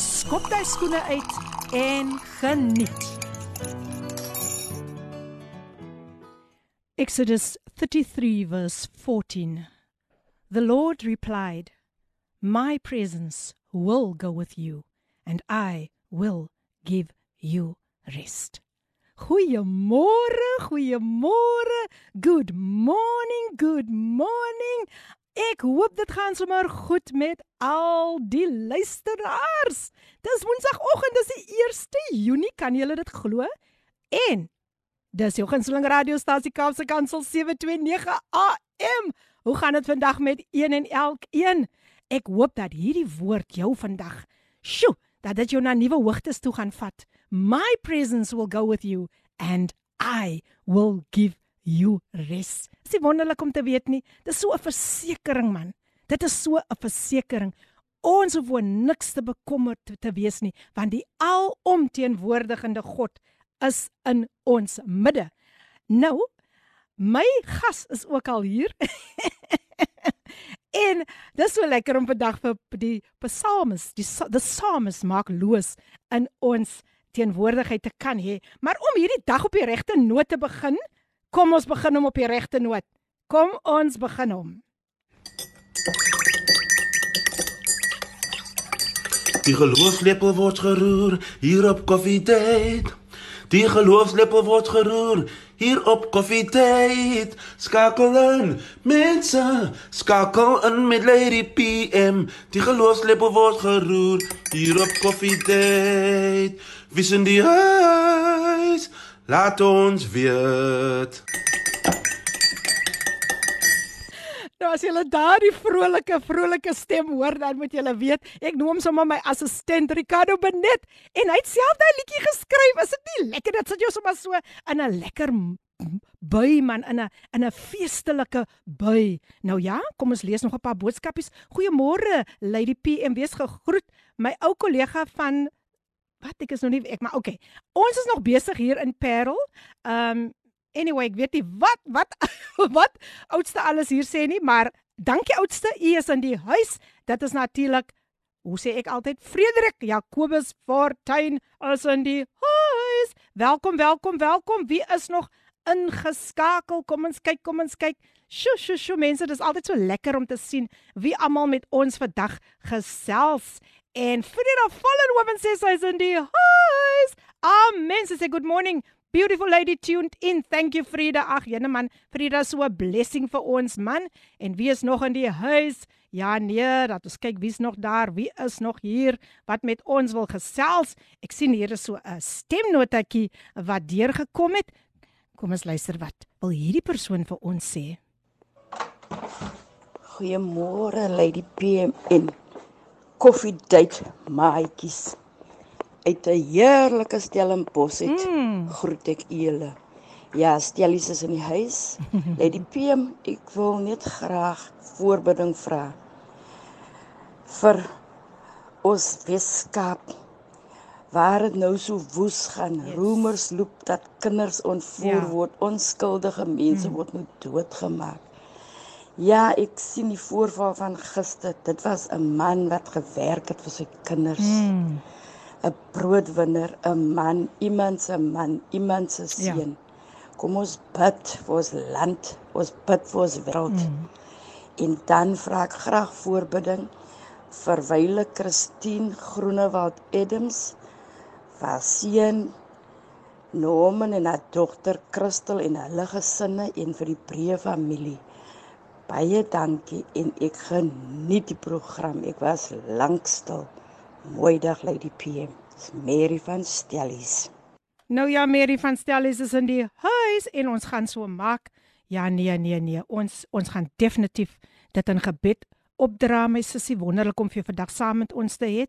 skop jy skoene uit en geniet. Exodus 33 verse 14. The Lord replied, My presence will go with you and I will give you rest. Goeiemôre, goeiemôre. Good morning, good morning. Ek hoop dit gaan sommer goed met al die luisteraars. Dis Woensdagoggend, dis die 1 Junie, kan julle dit glo? En dis jou gunsteling radiostasie Kaapse Kansel 729 AM. Hoe gaan dit vandag met een en elkeen? Ek hoop dat hierdie woord jou vandag, sjoe, dat dit jou na nuwe hoogtes toe gaan vat. My presence will go with you and I will give you rest. Dis nie wonderlik om te weet nie. Dis so 'n versekering man. Dit is so 'n versekering. Ons hoef voor niks te bekommer te, te wees nie, want die alomteenwoordigende God is in ons midde. Nou, my gas is ook al hier. en dis so lekker om vandag vir die psalmes, die die psalmes maak loos in ons teenwoordigheid te kan hê. Maar om hierdie dag op die regte noot te begin, Kom ons begin hom op die regte noot. Kom ons begin hom. Die geloofslepel word geroer hier op Coffee Date. Die geloofslepel word geroer hier op Coffee Date. Skakel in, mense, skakel in met Lady PM. Die geloofslepel word geroer hier op Coffee Date. Wie sien die huis? Laat ons weet. Nou as jy daardie vrolike vrolike stem hoor, dan moet jy weet, ek noem sommer my assistent Ricardo Benet en hy het self daai liedjie geskryf. Is dit nie lekker dat sit jy sommer so in 'n lekker bui man in 'n in 'n feestelike bui. Nou ja, kom ons lees nog 'n paar boodskapies. Goeiemôre Lady PM, wees gegroet. My ou kollega van wat ek is nog nie ek maar okay. Ons is nog besig hier in Parel. Um anyway, ek weet nie wat wat wat oudste alles hier sê nie, maar dankie oudste, u is in die huis. Dit is natuurlik hoe sê ek altyd Frederik Jacobus Fortuin is in die huis. Welkom, welkom, welkom. Wie is nog ingeskakel? Kom ons kyk, kom ons kyk. Sjoe, sjoe, sjoe mense, dit is altyd so lekker om te sien wie almal met ons vandag gesels. En Frida Fallen Woman says hy's in die huis. Amen. Sy sê good morning. Beautiful lady tuned in. Thank you Frida. Ag, jene man, Frida so 'n blessing vir ons man. En wie is nog in die huis? Ja nee, dat ons kyk wie's nog daar. Wie is nog hier wat met ons wil gesels? Ek sien hier is so 'n stemnotetjie wat deurgekom het. Kom ons luister wat wil hierdie persoon vir ons sê. Goeiemôre Lady PM en koffiedייט maatjies. Uit 'n heerlike Stellenbosch het mm. groet ek julle. Ja, Stellies is in die huis. Lady PM, ek wil net graag voorbidding vra vir ons Weskaap waar dit nou so woes gaan. Yes. Rumors loop dat kinders ontvoer ja. word, onskuldige mense mm. word nou doodgemaak. Ja, ek sien die voorval van gister. Dit was 'n man wat gewerk het vir sy kinders. 'n mm. broodwinner, 'n man, iemand se man, iemand se seun. Ja. Kom ons bid vir ons land, ons bid vir ons wêreld. Mm. En dan vra ek graag voorbidding vir Wyle Christine Groenewald Adams, vir seun Norman en haar dogter Christel en hulle gesinne en vir die Breë familie. Baie dankie en ek geniet die program. Ek was lank stil. Mooi dag Lady PM. Dis Mary van Stellies. Nou ja, Mary van Stellies is in die huis en ons gaan so maak. Ja nee nee nee, ons ons gaan definitief dit in gebed opdra my sussie wonderlik om vir vandag saam met ons te hê.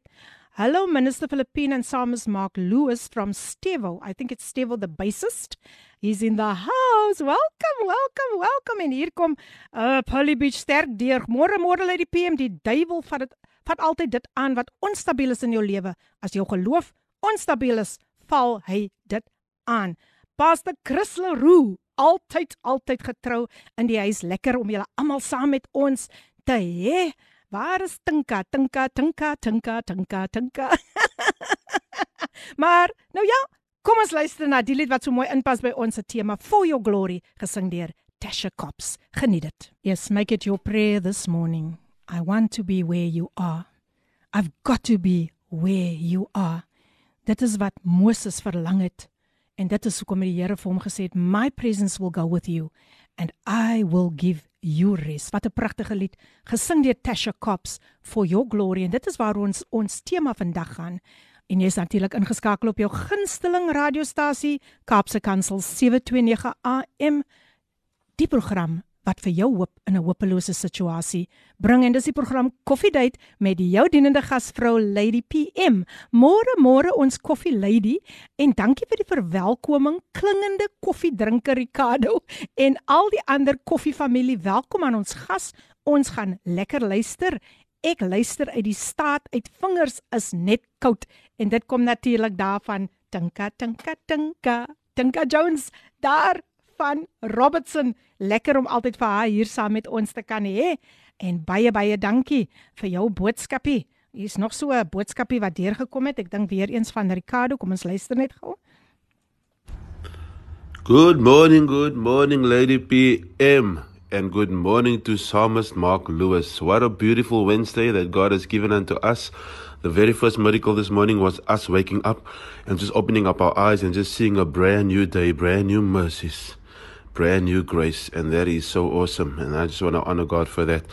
Hello, Minister Philippine and Psalmist Mark Lewis from Stevo. I think it's Stevo, the bassist. He's in the house. Welcome, welcome, welcome. En hier kom uh Polly Beach sterk deur. Môre môre lê die PM die duiwel vat dit vat altyd dit aan wat onstabiel is in jou lewe. As jou geloof onstabiel is, val hy dit aan. Pastor Chris Leroux, altyd altyd getrou in die huis. Lekker om julle almal saam met ons te hê. Waar is Tinka? Tinka, Tinka, Tinka, Tinka, Tinka. maar nou ja, kom ons luister na die lied wat so mooi inpas by ons se tema For Your Glory, gesing deur Tasha Cops. Geniet dit. Yes, make it your prayer this morning. I want to be where you are. I've got to be where you are. Dit is wat Moses verlang het. En dit is hoekom die Here vir hom gesê het, "My presence will go with you and I will give rest." Wat 'n pragtige lied, gesing deur Tasha Cops for your glory. En dit is waar ons ons tema vandag gaan. En jy is natuurlik ingeskakel op jou gunsteling radiostasie, Kaapse Kansel 729 AM. Die program wat vir jou hoop in 'n hopelose situasie bring en dis die program Coffee Date met jou dienende gasvrou Lady PM. Môre môre ons Coffee Lady en dankie vir die verwelkoming klingende koffiedrinker Ricardo en al die ander koffiefamilie. Welkom aan ons gas. Ons gaan lekker luister. Ek luister uit die staat uit vingers is net koud en dit kom natuurlik daarvan Tinka Tinka Tinka Tinka Jones daar van Robertson. Lekker om altyd vir haar hier saam met ons te kan hê. En baie baie dankie vir jou boodskapie. Hier's nog so 'n boodskapie wat deurgekom het. Ek dink weer eens van Ricardo. Kom ons luister net gou. Good morning, good morning, Lady PM, and good morning to Psalmist Mark Lewis. What a beautiful Wednesday that God has given unto us. The very first miracle this morning was us waking up and just opening up our eyes and just seeing a brand new day, brand new mercies. Brand new grace, and that is so awesome. And I just want to honor God for that.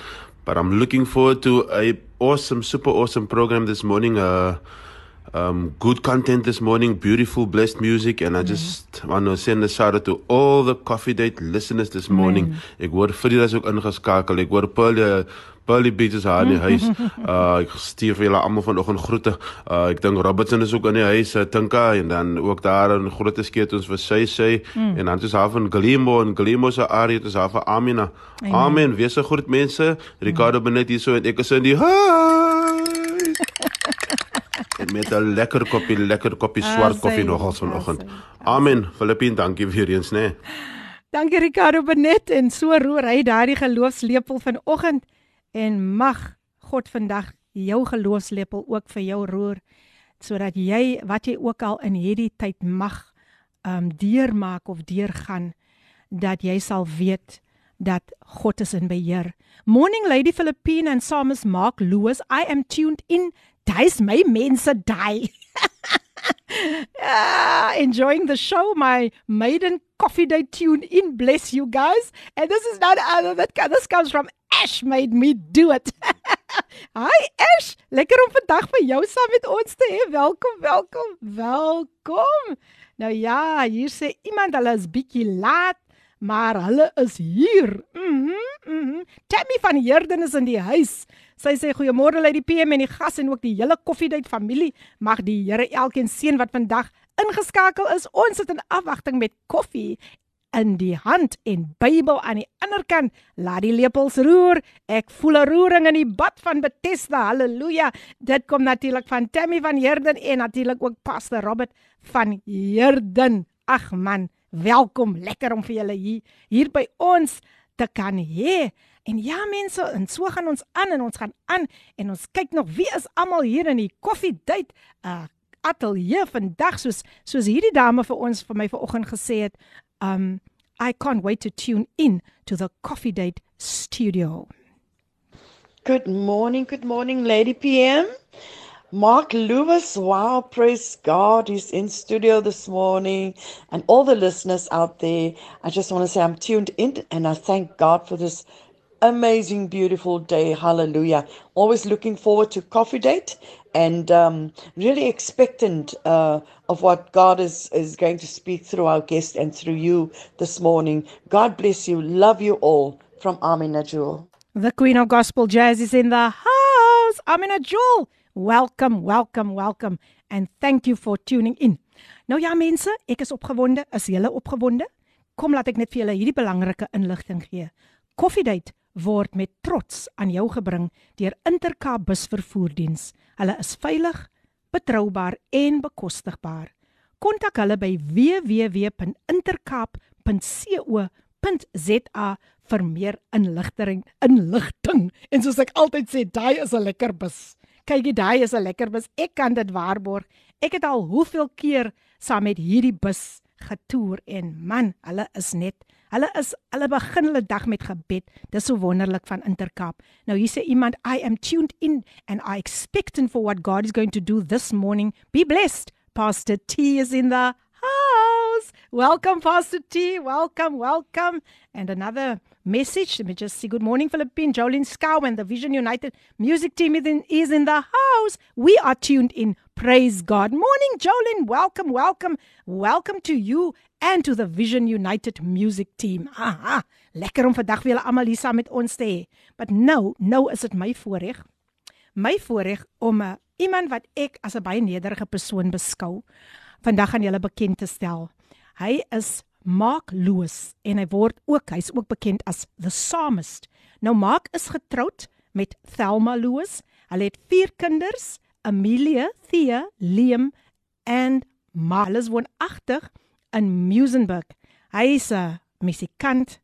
But I'm looking forward to a awesome, super awesome program this morning. Uh, um, good content this morning, beautiful, blessed music, and I just mm. want to send a shout out to all the Coffee Date listeners this morning. Mm. Ek hoor Frida's ook ingeskakel. Ek Paul uh, Pearly Beach is haar in die huis. Uh ek stuur vir julle almal vanoggend groete. Uh ek dink Robertson is ook in die huis, uh, Tinka en dan ook daar 'n groot skeet ons vir sy sy mm. en dan is haar van Glimo en Glimo se Arie, dit is haar van Amina. Amen. Amen. Wees se groet mense. Ricardo mm. Benet hier so en ek is in die huis. Met 'n lekker koppie, lekker koppie ah, swart koffie nogal vanoggend. Amen. Filippin, dankie weer eens, né? Nee. Dankie Ricardo Benet en so roer hy daardie geloofslepel vanoggend en mag God vandag jou geloofslepel ook vir jou roer sodat jy wat jy ook al in hierdie tyd mag um deurmaak of deurgaan dat jy sal weet dat God is in beheer. Morning Lady Philippine and Psalmist Mark Lewis, I am tuned in. Dis my mense daai. yeah, enjoying the show. My maiden coffee day tune in. Bless you guys. And this is not other that this comes from Ash made me do it. Hi Ash, lekker om vandag vir jou saam met ons te hê. Welkom, welkom, welkom. Nou ja, hier sê iemand hulle is bietjie laat, maar hulle is hier. Mhm. Mm mhm. Mm Tammy van Herden is in die huis. Sy sê goeiemôre uit die PM en die gas en ook die hele koffiedייט familie. Mag die Here elkeen seën wat vandag ingeskakel is. Ons sit in afwagting met koffie in die hand en Bybel aan die ander kant. Laat die lepels roer. Ek voel 'n roering in die bad van Bethesda. Halleluja. Dit kom natuurlik van Tammy van Herden en natuurlik ook Pastor Robert van Herden. Ag man, welkom. Lekker om vir julle hier hier by ons te kan hê. En ja mense, en so gaan ons aan en ons gaan aan en ons kyk nog wie is almal hier in die koffiedייט. Uh ateljee vandag soos soos hierdie dame vir ons vir my vanoggend gesê het um, I can't wait to tune in to the Coffee Date studio. Good morning, good morning, Lady PM. Mark Lewis, wow, praise God, he's in studio this morning, and all the listeners out there. I just want to say I'm tuned in and I thank God for this amazing, beautiful day. Hallelujah. Always looking forward to Coffee Date and um, really expectant uh, of what God is, is going to speak through our guest and through you this morning. God bless you. Love you all from Amina Jewel. The Queen of Gospel Jazz is in the house. Amina Jewel. Welcome, welcome, welcome and thank you for tuning in. Nou ja mense, ek is opgewonde. Is julle opgewonde? Kom laat ek net vir julle hierdie belangrike inligting gee. Koffiedייט word met trots aan jou gebring deur Intercape busvervoerdiens. Hulle is veilig, betroubaar en bekostigbaar. Kontak hulle by www.intercape.co.za vir meer inligting. Inligting. En soos ek altyd sê, daai is 'n lekker bus. Kyk, daai is 'n lekker bus. Ek kan dit waarborg. Ek het al hoeveel keer saam met hierdie bus getoer en man, hulle is net Hulle is hulle begin hulle dag met gebed. Dis so wonderlik van Intercape. Nou hier sê iemand I am tuned in and I expecting for what God is going to do this morning. Be blessed. Pastor T is in the house. Welcome Pastor T. Welcome, welcome. And another message. Let me just say good morning Philippine. Jolene Scow and the Vision United music team is in, is in the house. We are tuned in. Praise God. Morning Jolene. Welcome, welcome. Welcome to you and to the Vision United music team. Aha, lekker om vandag weer almal hier saam met ons te hê. But nou, nou is dit my voorreg. My voorreg om 'n uh, iemand wat ek as 'n baie nederige persoon beskou, vandag aan julle bekend te stel. Hy is Mark Lewis en hy word ook hy's ook bekend as the Psalmist. Nou Mark is getroud met Thelma Lewis. Hulle het 4 kinders, Amelia, Thea, Liam en Marlus woonagtig in Musenberg. Hy's 'n musikant,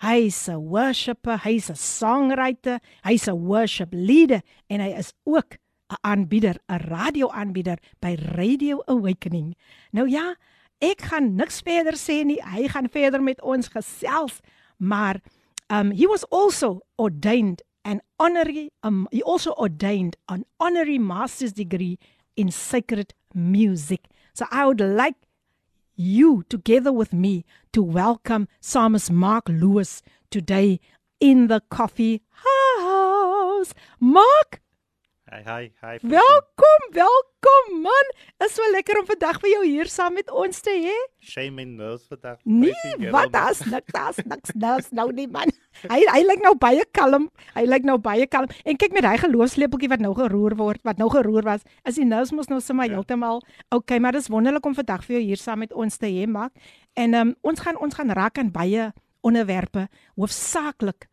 hy's 'n worshipper, hy's 'n songwriter, hy's 'n worship leader en hy is ook 'n aanbieder, 'n radioaanbieder by Radio Awakening. Nou ja, ek gaan niks verder sê nie. Hy gaan verder met ons gesels, maar um he was also ordained an honorary um he also ordained an honorary master's degree in sacred music. So I would like you together with me to welcome Psalmist Mark Lewis today in the coffee house. Mark Hi hi hi. Welkom, welkom man. Is so lekker om vandag vir jou hier saam met ons te hê. Shame in nose vandag. Nee, wat as niks as niks nou nie man. Hy hy lyk nou baie kalm. Hy lyk nou baie kalm. En kyk met hy geloofslepeltjie wat nou geroer word, wat nou geroer was. Is die nose mos nou sommer ja. heeltemal. Okay, maar dis wonderlik om vandag vir jou hier saam met ons te hê, Mark. En um, ons gaan ons gaan raak aan baie onderwerpe, hoofsaaklik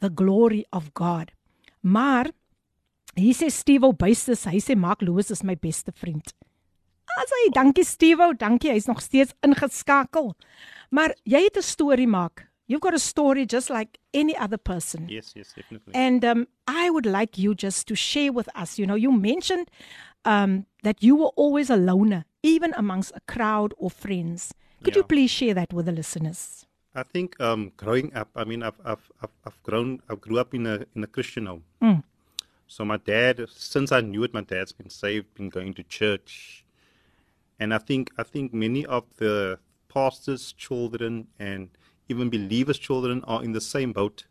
the glory of God. Maar Hier sê Steve Obuistes, hy sê Mark Lewis is my beste vriend. As hy, dankie Steve, dankie, hy's nog steeds ingeskakel. Maar jy het 'n storie maak. You've got a story just like any other person. Yes, yes, definitely. And um I would like you just to share with us, you know, you mentioned um that you were always a loner even amongst a crowd or friends. Could yeah. you please share that with the listeners? I think um growing up, I mean I've I've I've, I've grown I grew up in a in a Christian home. Mm. So my dad, since I knew it, my dad's been saved, been going to church, and I think I think many of the pastors' children and even believers' children are in the same boat.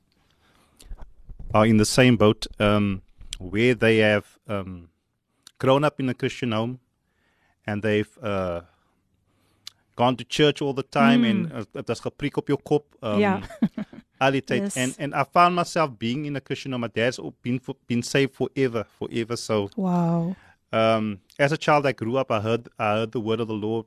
Are in the same boat um, where they have um, grown up in a Christian home, and they've uh, gone to church all the time mm. en uh, dit is gepreek op jou kop. Um, ja. al die tyd. Yes. And and I found myself being in a Christian home. My dad's been for, been saved forever, forever. So wow. Um, as a child, I grew up. I heard I heard the word of the Lord.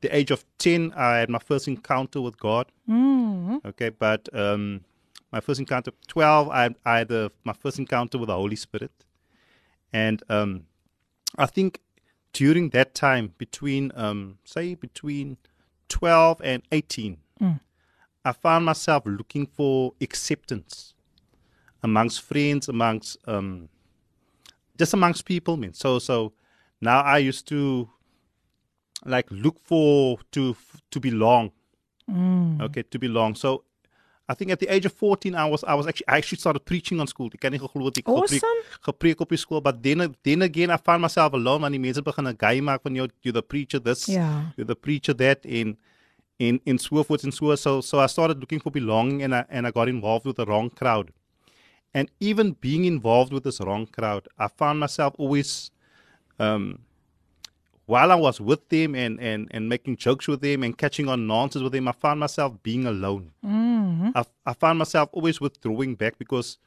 The age of ten, I had my first encounter with God. Mm. Okay, but um, my first encounter. Twelve, I I had a, my first encounter with the Holy Spirit, and um, I think during that time, between um, say between twelve and eighteen. Mm I found myself looking for acceptance amongst friends, amongst um, just amongst people. I mean, so so now I used to like look for to to belong. Mm. Okay, to belong. So I think at the age of 14 I was I was actually I actually started preaching on school. Ek kan nie geglo ek awesome. gepreek op die skool, but then then again I found myself alone want die mense begin 'n guy maak van jou you the preacher this, yeah. you the preacher that in in in Swoofwoods and so so so I started looking for belonging and I and I got involved with the wrong crowd. And even being involved with this wrong crowd, I found myself always um, while I was with them and, and, and making jokes with them and catching on nonsense with them, I found myself being alone. Mm-hmm. I, I found myself always withdrawing back because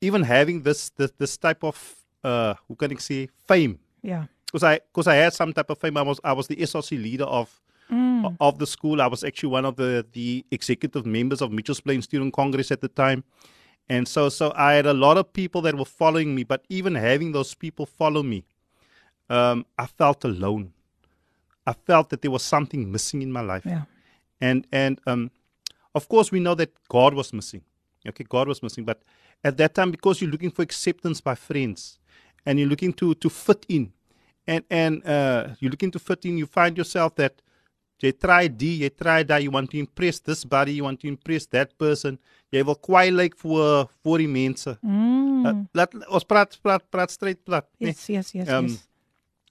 even having this, this this type of uh, hoe kan ek sê, fame. Yeah, Because I, because I had some type of fame. I was, I was the SRC leader of, of the school. I was actually one of the, the executive members of Mitchell's Plain Student Congress at the time. And so, so I had a lot of people that were following me, but even having those people follow me, um, I felt alone. I felt that there was something missing in my life. Ja. And and um, of course we know that God was missing. Okay, God was missing. But at that time, because you're looking for acceptance by friends, and you're looking to to fit in, and and uh, you're looking to fit in, you find yourself that jy try die, jy try dat, you want to impress this body, you want to impress that person. Jy wil kwaai lyk vir vir die mense. Mm. Uh, laat ons praat praat praat straight plat. nee. Yes, yes, yes, Um, yes.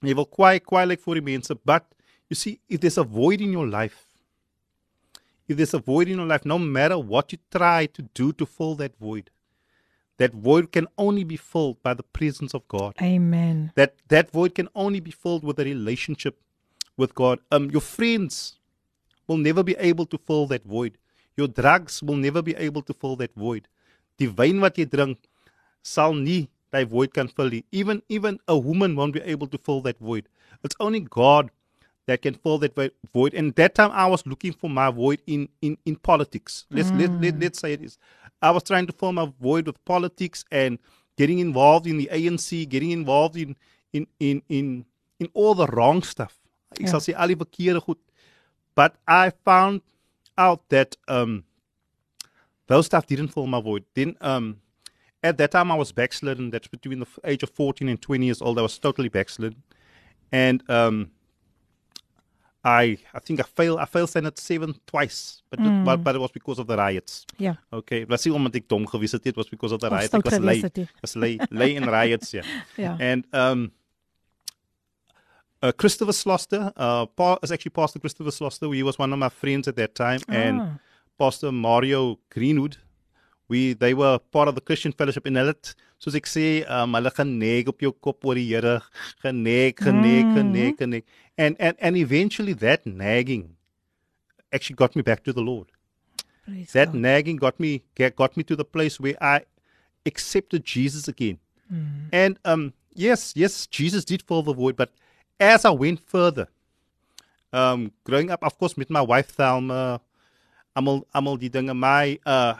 Jy wil kwaai kwaai lyk vir die mense, but you see if there's a void in your life, if there's a void in your life, no matter what you try to do to fill that void, that void can only be filled by the presence of God. Amen. That that void can only be filled with a relationship with God. Um, your friends will never be able to fill that void. Your drugs will never be able to fill that void. Die wyn wat jy drink sal nie daai void vul nie. Even even a woman won't be able to fill that void. It's only God that can fill that void. And that time I was looking for my void in in in politics. Let's let, let let's say it is. I was trying to fill my void with politics and getting involved in the ANC, getting involved in in in in in all the wrong stuff. Ek Ja. sal sê al die verkeerde goed. But I found out that um those stuff didn't fill my void. Then um at that time I was backslidden. That's between the age of 14 and 20 years old. I was totally backslidden. And um I I think I failed I failed Senate 7 twice. But, it- but but it was because of the riots. Yeah. Okay, was nie omdat ek dom gewees het, it was because of the riots. Ek was lei. Was lei lei in riots, ja. Ja. And um uh, Christopher Sloster, uh, pa- is actually Pastor Christopher Sloster. He was one of my friends at that time, and Ah. Pastor Mario Greenwood. We they were part of the Christian Fellowship in Ellet. Soos ek sê, um, hulle geneig op jou kop oor die Here, geneig, geneig, geneig, geneig. And and and eventually that nagging actually got me back to the Lord. Praise That God. nagging got me got me to the place where I accepted Jesus again. And um, yes, yes, Jesus did fill the void. But as I went further, um, growing up, of course, met my wife Thelma, almal almal die dinge. My uh,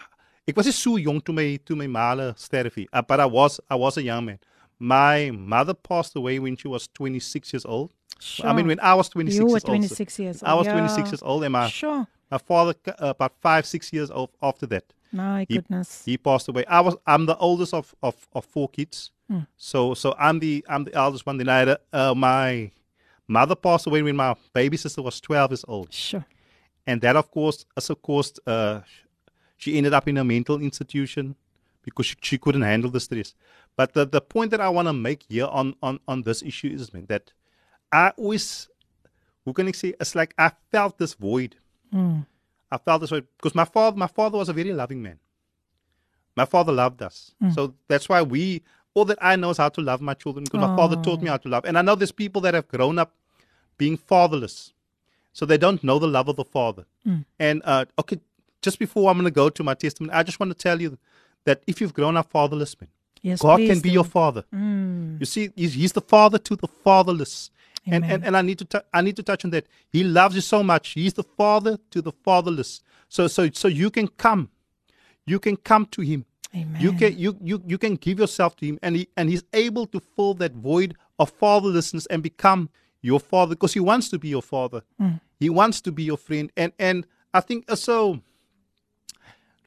ek was so jonk toe my toe my maale sterf nie, uh, but I was I was a young man. My mother passed away when she was 26 years old. Sure. I mean, when I was 26 You were years old. 26 years I was old, 26 years old, and my Sure. my father uh, about five six years old after that. My He- goodness. He passed away. I was I'm the oldest of of, of four kids. So so I'm the I'm the eldest one. Then I had uh, my mother passed away when my baby sister was 12 years old, Sure. and that of course also caused uh, she ended up in a mental institution because she, she couldn't handle the stress. But the, the point that I want to make here on, on, on this issue is man, that I always, who can I say, it's like I felt this void. Hmm. I felt this void because my father, my father was a very loving man. My father loved us. Hmm. So that's why we, all that I know is how to love my children because my father taught me oh. how to love. And I know there's people that have grown up being fatherless. So they don't know the love of the father. Hmm. And, uh, okay, just before I'm going to go to my testimony, I just want to tell you that if you've grown up fatherless, man, Yes, God can be do. your father. You see, he's, he's the father to the fatherless. And, Amen. and and I need to tou- I need to touch on that. He loves you so much. He's the father to the fatherless. So so so you can come, you can come to him. Amen. You can you you you can give yourself to him, and he and he's able to fill that void of fatherlessness and become your father because he wants to be your father. He wants to be your friend. And and I think uh, so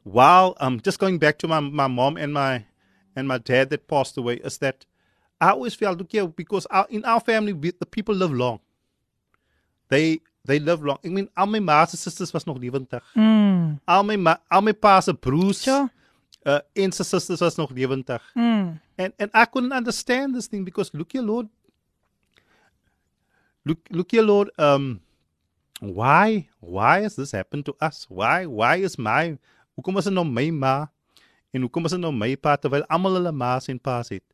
while um just going back to my my mom and my and my dad that passed away is that I always felt look here because our, in our family we, the people live long. They they live long. I mean, al my ma se sisters was nog lewendig. Mm. Al my ma, al my pa se broers Sure. uh, en sy sisters was nog lewendig. Mm. And and I couldn't understand this thing because look here, Lord. Look look here, Lord. Um, why why has this happened to us? Why why is my hoekom is dit nou my ma en hoekom is dit nou my pa terwyl almal hulle ma's en pa's het?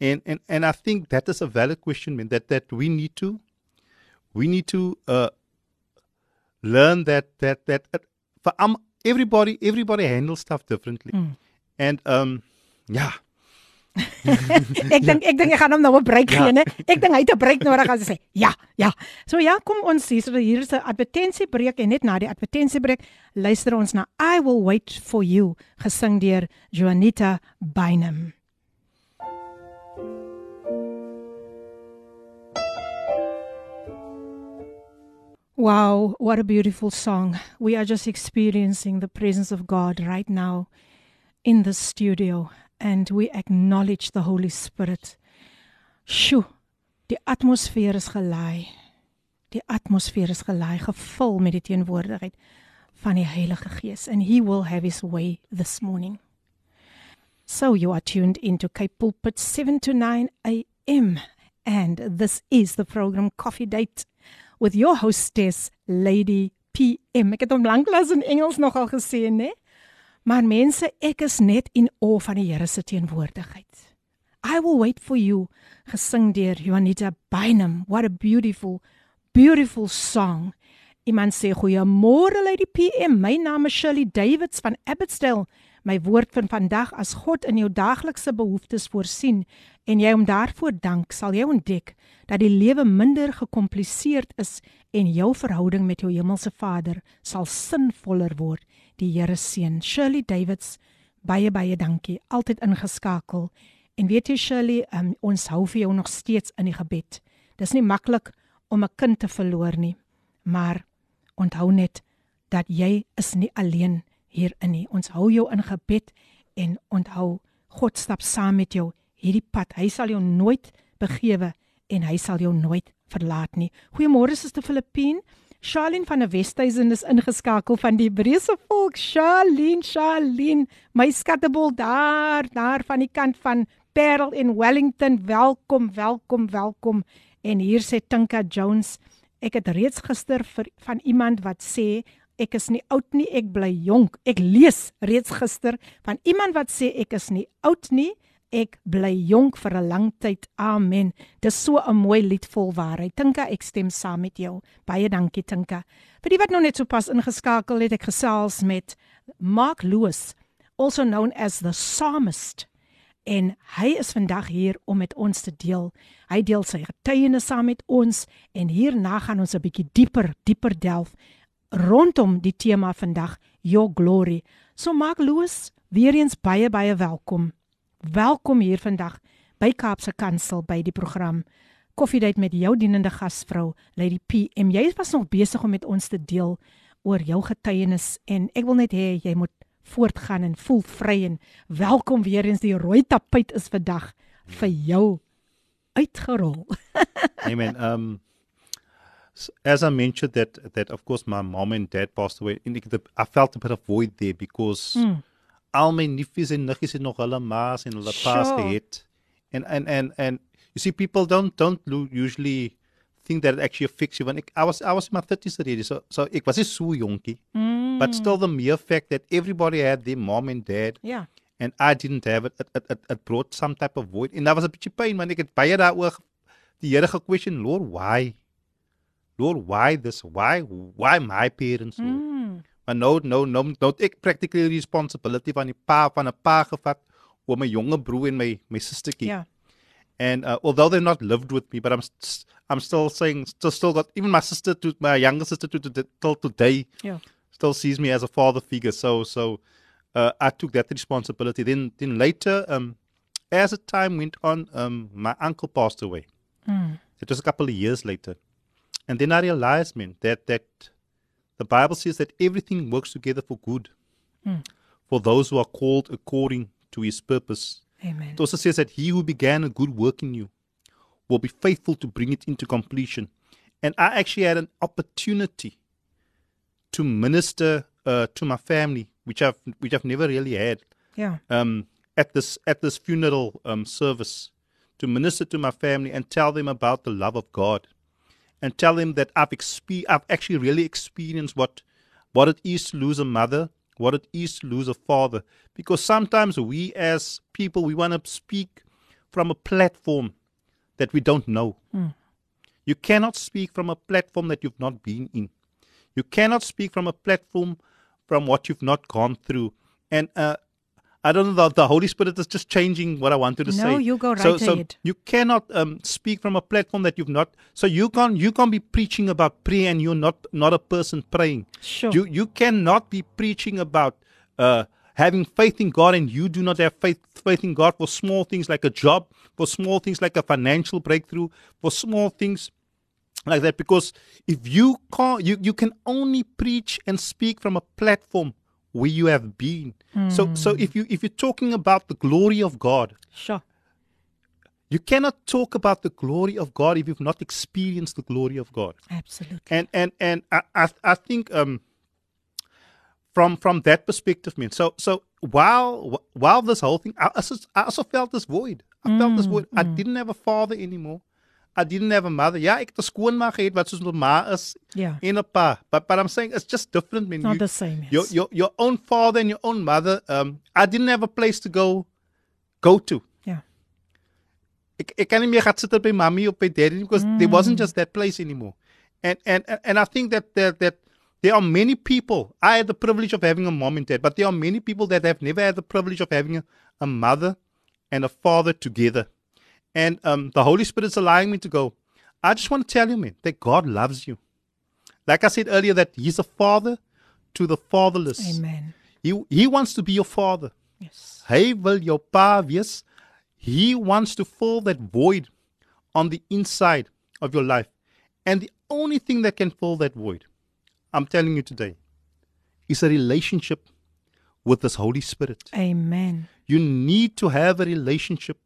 And and and I think that is a valid question, man. That that we need to we need to uh learn that that that uh, for um, everybody everybody handles stuff differently. And um yeah. Ek dink ek dink ek gaan hom nou 'n breek Ja. gee, né? Ek dink hy het 'n breek nodig as hy sê. Ja, ja. So ja, kom ons sê so hier is 'n advertensiebreek en net na die advertensiebreek luister ons na I will wait for you gesing deur Juanita Bynum. Wow, what a beautiful song. We are just experiencing the presence of God right now in the studio and we acknowledge the Holy Spirit. Sjoe, die atmosfeer is gelei. Die atmosfeer is gelei, gevul met die teenwoordigheid van die Heilige Gees and he will have his way this morning. So you are tuned into Cape Pulpit 7 to 9 a.m. and this is the program Coffee Date with your hostess Lady PM. Ek het hom lanklaas in Engels nogal gesê, né? Maar mense, ek is net in awe van die Here se teenwoordigheid. I will wait for you gesing deur Juanita Bynum. What a beautiful beautiful song. Iemand sê goeiemôre Lady PM. My naam is Shirley Davids van Abbotsdale. My woord van vandag as God in jou daaglikse behoeftes voorsien en jy hom daarvoor dank, sal jy ontdek dat die lewe minder gekompliseerd is en jou verhouding met jou hemelse Vader sal sinvoller word. Die Here seën. Shirley Davids, baie baie dankie. Altyd ingeskakel. En weet jy Shirley, um, ons hou vir jou nog steeds in die gebed. Dis nie maklik om 'n kind te verloor nie, maar onthou net dat jy is nie alleen hierin nie. Ons hou jou in gebed en onthou God stap saam met jou hierdie pad. Hy sal jou nooit begewe en hy sal jou nooit verlaat nie. Goeiemôre Suster Filippine. Charlene van der Westhuizen is ingeskakel van die Hebreëse volk. Charlene, Charlene, my skattebol daar, daar van die kant van Parel en Wellington. Welkom, welkom, welkom. En hier sê Tinka Jones, ek het reeds gister vir van iemand wat sê ek is nie oud nie, ek bly jonk. Ek lees reeds gister van iemand wat sê ek is nie oud nie, ek bly jonk vir 'n lang tyd. Amen. Dis so 'n mooi lied vol waarheid. Tinka, ek stem saam met jou. Baie dankie Tinka. Vir die wat nog net sopas ingeskakel het, ek gesels met Mark Lewis, also known as the psalmist. En hy is vandag hier om met ons te deel. Hy deel sy getuienis saam met ons en hierna gaan ons 'n bietjie dieper, dieper delf rondom die tema vandag, Your Glory. So Mark Lewis, weer eens baie baie welkom. Welkom hier vandag by Kaapse Kansel by die program Koffiedייט met jou dienende gasvrou Lady PM. Jy was nog besig om met ons te deel oor jou getuienis en ek wil net hê jy moet voortgaan en voel vry en welkom weer eens die rooi tapuit is vandag vir jou uitgerol. Amen. Um, s- as I mentioned that that of course my mom and dad passed away, en ek het 'n- I felt a bit of void there because Mm. Al my neefies en niggies het nog hulle ma's en hulle pa's Sure. gehad. And and and and you see people don't don't usually think that it actually affects you when ek, I was I was in my 30s already so so ek was so jonkie Mm. but still the mere fact that everybody had their mom and dad Yeah. and I didn't have it it, it, it, it brought some type of void en daar was 'n bietjie pyn want ek het baie daaroor die Here gequestion Lord why Lord why this why why my parents Lord? Mm. Maar nou nou nou nou ek practically responsibility van die pa van 'n pa gevat oor my jonger broer en my my sustertjie. Ja. And uh, although they've not lived with me, but I'm st- I'm still saying still still got even my sister to my younger sister to, to, till today Ja. still sees me as a father figure. So so uh, I took that responsibility. Then then later, um, as the time went on, um, my uncle passed away. Mm. It was a couple of years later, and then I realized, man, that that the Bible says that everything works together for good Mm. for those who are called according to His purpose. Amen. It also says that He who began a good work in you will be faithful to bring it into completion. And I actually had an opportunity to minister uh, to my family, which I've which I've never really had Ja. um, at this at this funeral um, service to minister to my family and tell them about the love of God, and tell them that I've expe- I've actually really experienced what what it is to lose a mother, what it is to lose a father. Because sometimes we as people we want to speak from a platform that we don't know. You cannot speak from a platform that you've not been in. You cannot speak from a platform from what you've not gone through. And uh, I don't know. The, the Holy Spirit is just changing what I wanted to say. No, you go so, right so ahead. you cannot um, speak from a platform that you've not. So you can't you can't be preaching about prayer and you're not not a person praying. Sure. You you cannot be preaching about uh, having faith in God and you do not have faith faith in God for small things like a job, for small things like a financial breakthrough, for small things like that. Because if you can't, you you can only preach and speak from a platform where you have been. So so hmm. if you if you're talking about the glory of God, Sure. you cannot talk about the glory of God if you've not experienced the glory of God. Absolutely. And and and I I, I think um from from that perspective, man. So so while while this whole thing, I also, I also felt this void. I felt this hmm, void. I hmm. didn't have a father anymore. I didn't have a mother. Ja, ek het 'n skoonma gehad wat soos 'n ma is Yeah. en 'n pa. But but I'm saying it's just different, man. Not You- the same, yes. Your your your own father and your own mother. Um, I didn't have a place to go go to. Yeah. ek ek kan nie meer gaan sit by mommy of by daddy because there wasn't just that place anymore. And and and- and I think that that that there are many people. I had the privilege of having a mom and dad, but there are many people that have never had the privilege of having a, a mother and a father together. And um, the Holy Spirit's allowing me to go. I just want to tell you, man, that God loves you. Like I said earlier, that He's a father to the fatherless. Amen. He, he wants to be your father. Yes. Hy wil jou pa wees. He wants to fill that void on the inside of your life. And the only thing that can fill that void, I'm telling you today, is a relationship with this Holy Spirit. Amen. You need to have a relationship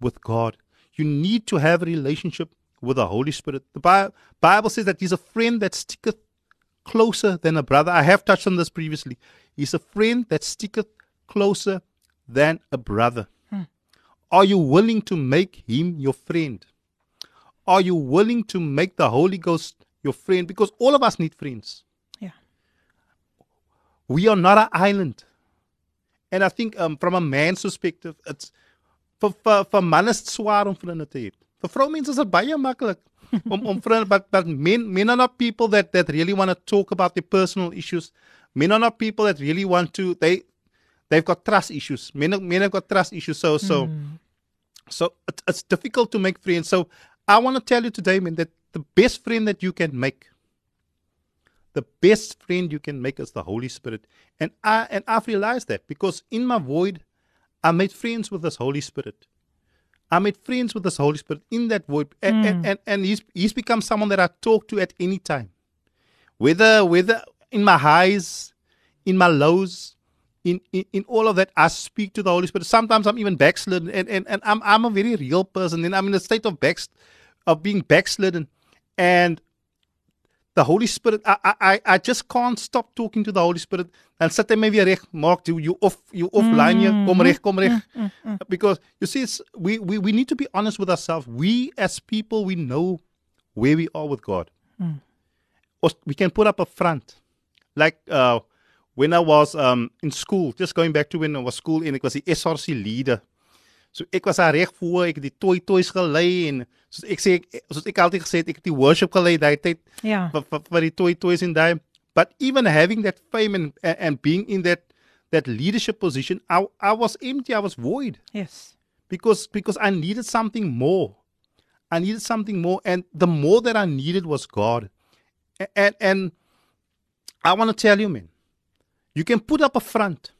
with God. You need to have a relationship with the Holy Spirit. The Bible says that He's a friend that sticketh closer than a brother. I have touched on this previously. He's a friend that sticketh closer than a brother. Are you willing to make Him your friend? Are you willing to make the Holy Ghost your friend? Because all of us need friends. Yeah. we are not an island. And I think um, from a man's perspective, it's vir vir vir manne is swaar om vriende te hê. Vir vroumense is dit baie maklik om om vriende but but men men are not people that that really want to talk about their personal issues. Men are not people that really want to they they've got trust issues. Men men have got trust issues. So so hmm. so it, it's difficult to make friends. So I want to tell you today, man, that the best friend that you can make the best friend you can make is the Holy Spirit. And I and I've realized that because in my void, I made friends with this Holy Spirit. I made friends with this Holy Spirit in that void. And and, hmm. and, and he's he's become someone that I talk to at any time. Whether whether in my highs, in my lows, in, in, in all of that, I speak to the Holy Spirit. Sometimes I'm even backslidden and, and, and I'm I'm a very real person. And I'm in a state of back of being backslidden. And the Holy Spirit, I, I, I- I just can't stop talking to the Holy Spirit. And sit hy my weer reg, maak you you off you offline hier, mm-hmm. kom reg, kom reg. Mm, mm, mm. Because you see, it's, we, we we need to be honest with ourselves. We as people, we know where we are with God. Us- We can put up a front, like uh, when I was um, in school. Just going back to when I was school, and it was the SRC leader. So ek was daar reg voor, ek het die toy toys gelei en soos ek sê ek, soos ek altyd gesê het, ek het die worship gelei daai tyd Ja. vir vir die toy toys in daai. But even having that fame and and being in that that leadership position, I I was empty, I was void Yes. because because I needed something more. I needed something more, and the more that I needed was God. A- And and I want to tell you, man, you can put up a front.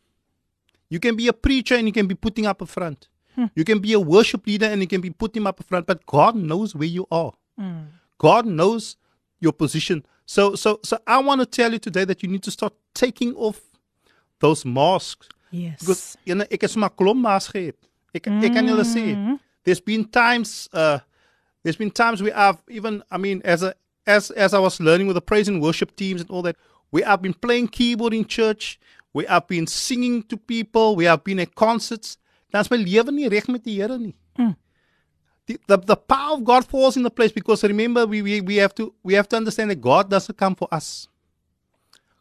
You can be a preacher and you can be putting up a front. Hmm. You can be a worship leader and you can be putting up front, but God knows where you are. Hmm. God knows your position. So so so I want to tell you today that you need to start taking off those masks. Yes. Because you know, ek het maar klomp maas gehad. Ek ek kan julle sê, hmm. there's been times uh there's been times where I've even I mean as a as as I was learning with the praise and worship teams and all that, where I've been playing keyboard in church, where I've been singing to people, where I've been at concerts. Dan's my lewe nie reg met die Here nie. Mm. The, the, the power of God falls in the place because remember we, we, we have to we have to understand that God doesn't come for us.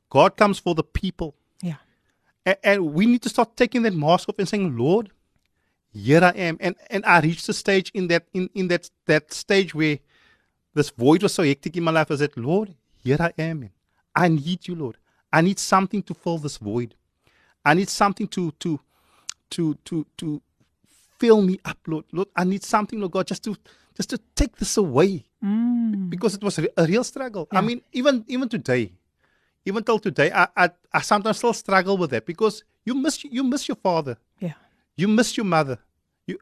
God comes for the people. Yeah. And, and we need to start taking that mask off and saying, Lord, here I am. And and I reached the stage in that in, in that that stage where this void was so hectic in my life. I said, Lord, here I am. Man. I need you, Lord. I need something to fill this void. I need something to to to to to fill me up, Lord. Lord, I need something, Lord God, just to just to take this away. Because it was a, real struggle. I mean, even even today, even till today, I, I I sometimes still struggle with that because you miss you miss your father. Yeah, You miss your mother. You,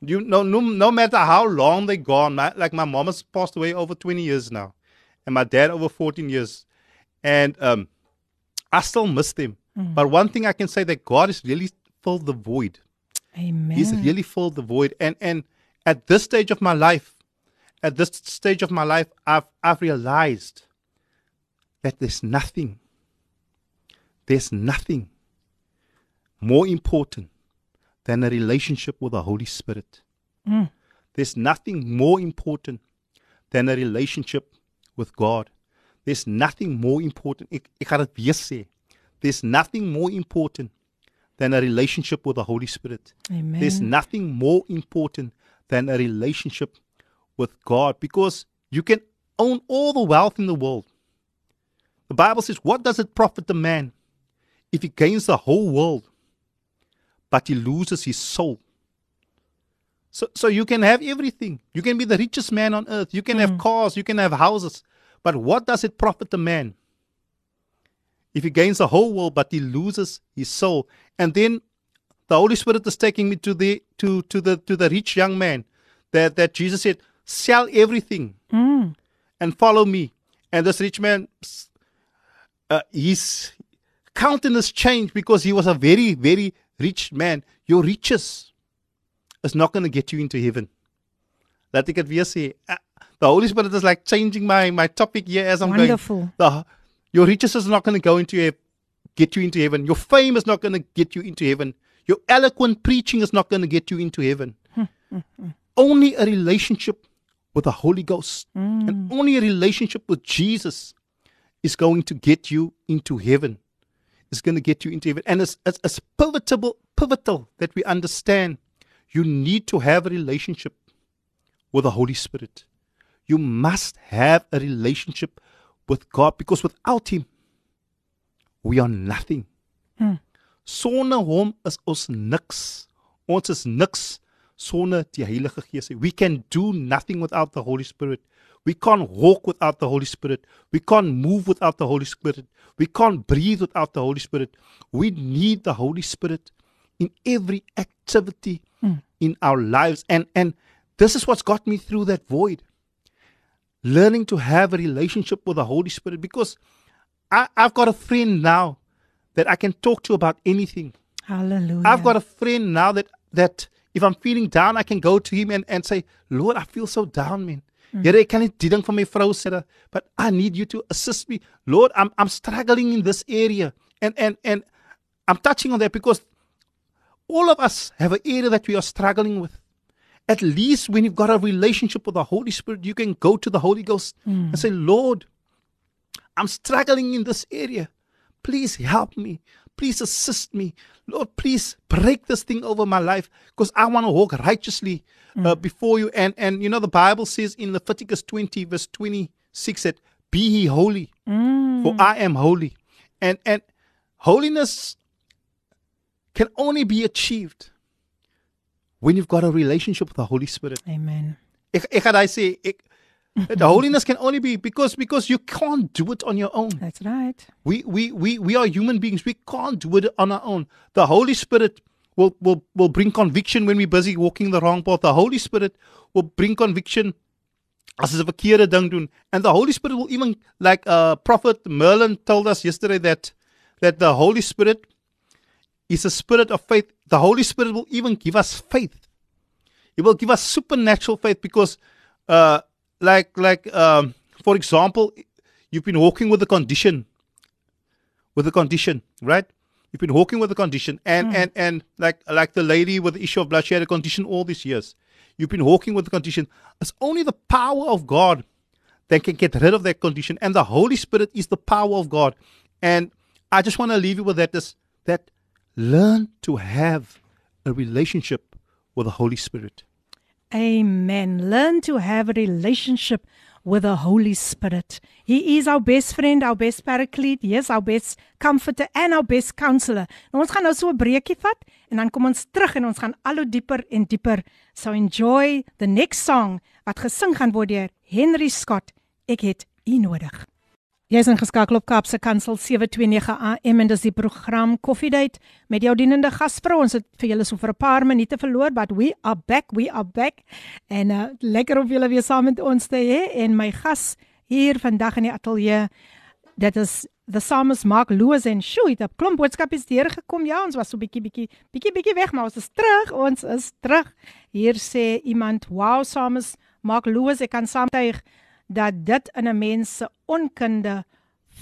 you no, no, no matter how long they gone. My, like my mom has passed away over 20 years now, and my dad over 14 years, and um, I still miss them. But one thing I can say that God is really filled the void. Amen. He's really filled the void, and and at this stage of my life, at this stage of my life, I've I've realized that there's nothing, there's nothing more important than a relationship with the Holy Spirit. Mm. There's nothing more important than a relationship with God. There's nothing more important. Ek, ek gaan dit weer sê. There's nothing more important than a relationship with the Holy Spirit. Amen. There's nothing more important than a relationship with God because you can own all the wealth in the world. The Bible says, What does it profit the man if he gains the whole world but he loses his soul? So, so you can have everything. You can be the richest man on earth. You can have mm. cars. You can have houses. But what does it profit the man if he gains the whole world but he loses his soul? And then the Holy Spirit is taking me to the to to the to the rich young man that that Jesus said, "Sell everything and follow me." And this rich man, uh, his countenance changed because he was a very very rich man. Your riches is not going to get you into heaven. Laat ek dit weer sê. Uh, The Holy Spirit is like changing my my topic here as I'm Wonderful. going. The, your riches is not going to go into heaven, get you into heaven. Your fame is not going to get you into heaven. Your eloquent preaching is not going to get you into heaven. only a relationship with the Holy Ghost mm. and only a relationship with Jesus is going to get you into heaven. It's going to get you into heaven. And it's, it's, it's pivotal, pivotal that we understand you need to have a relationship with the Holy Spirit. You must have a relationship with God because without Him, we are nothing. Hmm. Sonder hom is ons niks. Ons is niks sonder die Heilige Gees. We can do nothing without the Holy Spirit. We can't walk without the Holy Spirit. We can't move without the Holy Spirit. We can't breathe without the Holy Spirit. We need the Holy Spirit in every activity hmm. in our lives. And and this is what's got me through that void. Learning to have a relationship with the Holy Spirit because I, I've got a friend now that I can talk to about anything. Hallelujah. I've got a friend now that that if I'm feeling down, I can go to him and, and say, Lord, I feel so down, man. Mm. Here, ek kan nie die ding van my vrou sê, dat- but I need you to assist me. Lord, I'm I'm struggling in this area. And and and I'm touching on that because all of us have an area that we are struggling with. At least when you've got a relationship with the Holy Spirit, you can go to the Holy Ghost and hmm. say, Lord, I'm struggling in this area. Please help me. Please assist me. Lord, please break this thing over my life because I want to walk righteously uh, hmm. before you. And, and you know, the Bible says in Leviticus 20, verse 26, that be ye holy, for hmm. I am holy. And, and holiness can only be achieved when you've got a relationship with the Holy Spirit. Amen. Ek, ek gaan daai sê, ek, the holiness can only be because because you can't do it on your own. That's right. We we we we are human beings. We can't do it on our own. The Holy Spirit will will will bring conviction when we're busy walking the wrong path. The Holy Spirit will bring conviction as 'n verkeerde ding doen. And the Holy Spirit will even like uh prophet Merlin told us yesterday that that the Holy Spirit is a spirit of faith. The Holy Spirit will even give us faith. He will give us supernatural faith because, uh, like, like, um, for example, you've been walking with a condition, with a condition, right? You've been walking with a condition, and and and like like the lady with the issue of blood, she had a condition all these years. You've been walking with the condition. It's only the power of God that can get rid of that condition, and the Holy Spirit is the power of God. And I just want to leave you with that: is that learn to have a relationship with the Holy Spirit. Amen. Learn to have a relationship with the Holy Spirit. He is our best friend, our best paraclete, yes, our best comforter and our best counselor. Nou ons gaan nou so 'n breekie vat en dan kom ons terug en ons gaan al hoe dieper en dieper. So enjoy the next song wat gesing gaan word deur Henry Scott. Ek het u nodig. Jy's ingeskakel op Kaapse Kansel 729 AM en dis die program Coffee Date met jou dienende gasvrou. Ons het vir julle so vir 'n paar minute verloor, but we are back, we are back. En uh, lekker om julle weer saam met ons te hê en my gas hier vandag in die ateljee. Dit is the psalmist Mark Lewis en dit 'n klomp boodskappe is deurgekom. Ja, ons was so bietjie bietjie bietjie bietjie weg, maar ons is terug. Ons is terug. Hier sê iemand, "Wow, psalmist Mark Lewis, ek kan saamtuig dat dit in 'n mens se onkunde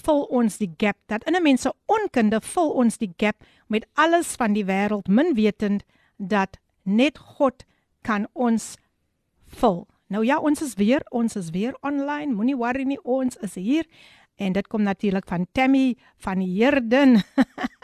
vul ons die gap. Dat in 'n mens se onkunde vul ons die gap met alles van die wêreld, min wetend dat net God kan ons vul. Nou ja, ons is weer, ons is weer online. Moenie worry nie, ons is hier. En dit kom natuurlik van Tammy van Herden.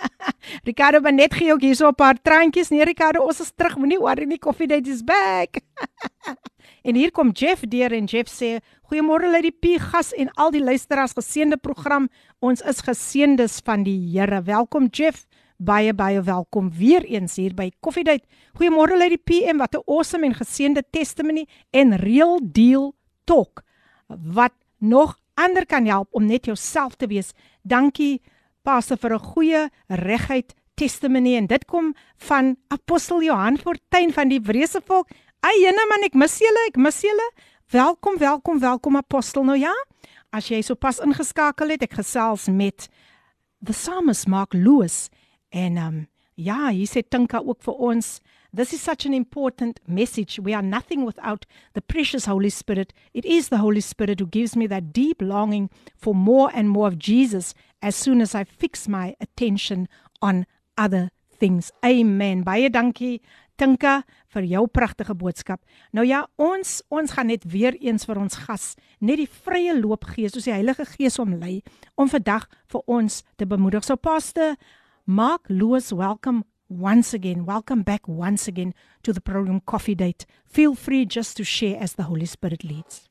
Ricardo het net gee ook hier so 'n paar traantjies. Nee Ricardo, ons is terug. Moenie worry nie, Coffee Date is back. en hier kom Jeff deur en Jeff sê: "Goeiemôre uit die P gas en al die luisteraars geseënde program. Ons is geseëndes van die Here. Welkom Jeff. Baie baie welkom weer eens hier by Coffee Date. Goeiemôre uit die PM. Wat 'n awesome en geseënde testimony en real deal talk. Wat nog ander kan help om net jouself te wees. Dankie Pastor vir 'n goeie regheid testimony en dit kom van apostel Johan Fortuin van die Hebreëse volk. Ai jene man ek mis julle, ek mis julle. Welkom, welkom, welkom apostel nou ja. As jy sopas ingeskakel het, ek gesels met the psalmist Mark Lewis en um ja, hy sê tinka ook vir ons This is such an important message. We are nothing without the precious Holy Spirit. It is the Holy Spirit who gives me that deep longing for more and more of Jesus as soon as I fix my attention on other things. Amen. Baie dankie Tinka vir jou pragtige boodskap. Nou ja, ons ons gaan net weer eens vir ons gas net die vrye loop gee soos die Heilige Gees hom lei om vandag vir ons te bemoedig. So Pastor Mark Lewis, welcome once again. Welcome back once again to the program Coffee Date. Feel free just to share as the Holy Spirit leads.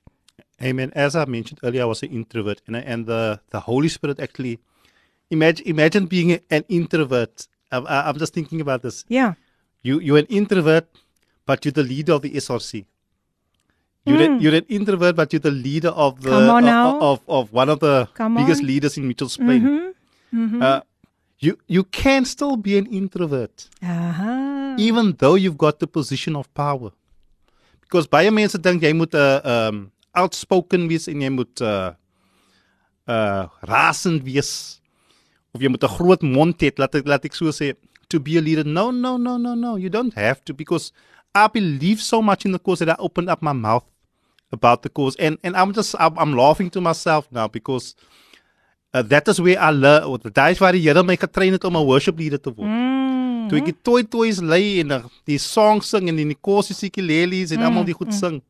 Amen. As I mentioned earlier, I was an introvert, and, and the, the Holy Spirit actually imagine imagine being an introvert. I'm, I'm just thinking about this. Yeah. You you're an introvert, but you're the leader of the SRC. You're, Mm. an, you're an introvert, but you're the leader of the of- of, of one of the Come biggest on. leaders in Mitchell's Plain. Mhm. Mhm. Uh, you you can still be an introvert. Aha. even though you've got the position of power. Because baie mense dink jy moet 'n uh, um outspoken wees en jy moet uh uh rasend wees of jy moet 'n groot mond hê, laat ek laat ek so sê, to be a leader. No, no, no, no, no. You don't have to because I believe so much in the cause that I opened up my mouth about the cause and and I'm just I'm, I'm laughing to myself now because uh, that is where I learn that is waar die Here my getrain het om 'n worship leader te word. Mm. Toe ek die toy toys lei en uh, die song sing en die kosie sikulelis en almal die goed sing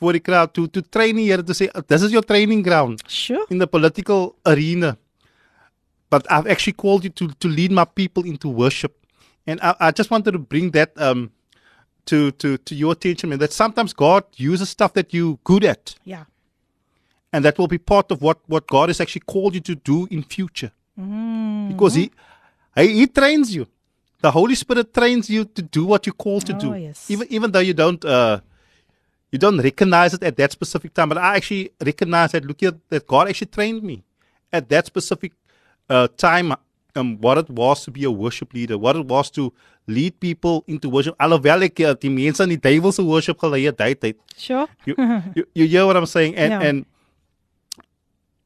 voor die crowd toe toe train die Here te sê this is your training ground Sure. in the political arena but I've actually called you to to lead my people into worship and I, I just wanted to bring that um to to to your attention man that sometimes God uses stuff that you're good at Ja. and that will be part of what what God has actually called you to do in future Mm. because he, he he trains you the holy spirit trains you to do what you're called to Oh, do yes. even even though you don't uh you don't recognize it at that specific time but i actually recognize that look here that god actually trained me at that specific uh time um what it was to be a worship leader what it was to lead people into worship alhoewel ek uh, die mense in die duiwelse worship gelei het daai tyd Sure. you, you you hear what i'm saying and Yeah. and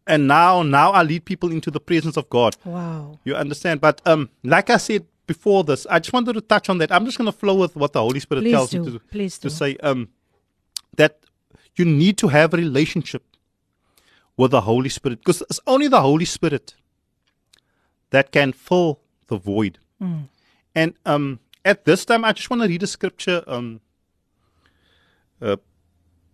and now now i lead people into the presence of god Wow. you understand? But um, like I said before this, I just wanted to touch on that. I'm just going to flow with what the Holy Spirit Please tells do. me to, do. Please to do. say um, that you need to have a relationship with the Holy Spirit because it's only the Holy Spirit that can fill the void. Mm. And um, at this time, I just want to read a scripture. Um, uh,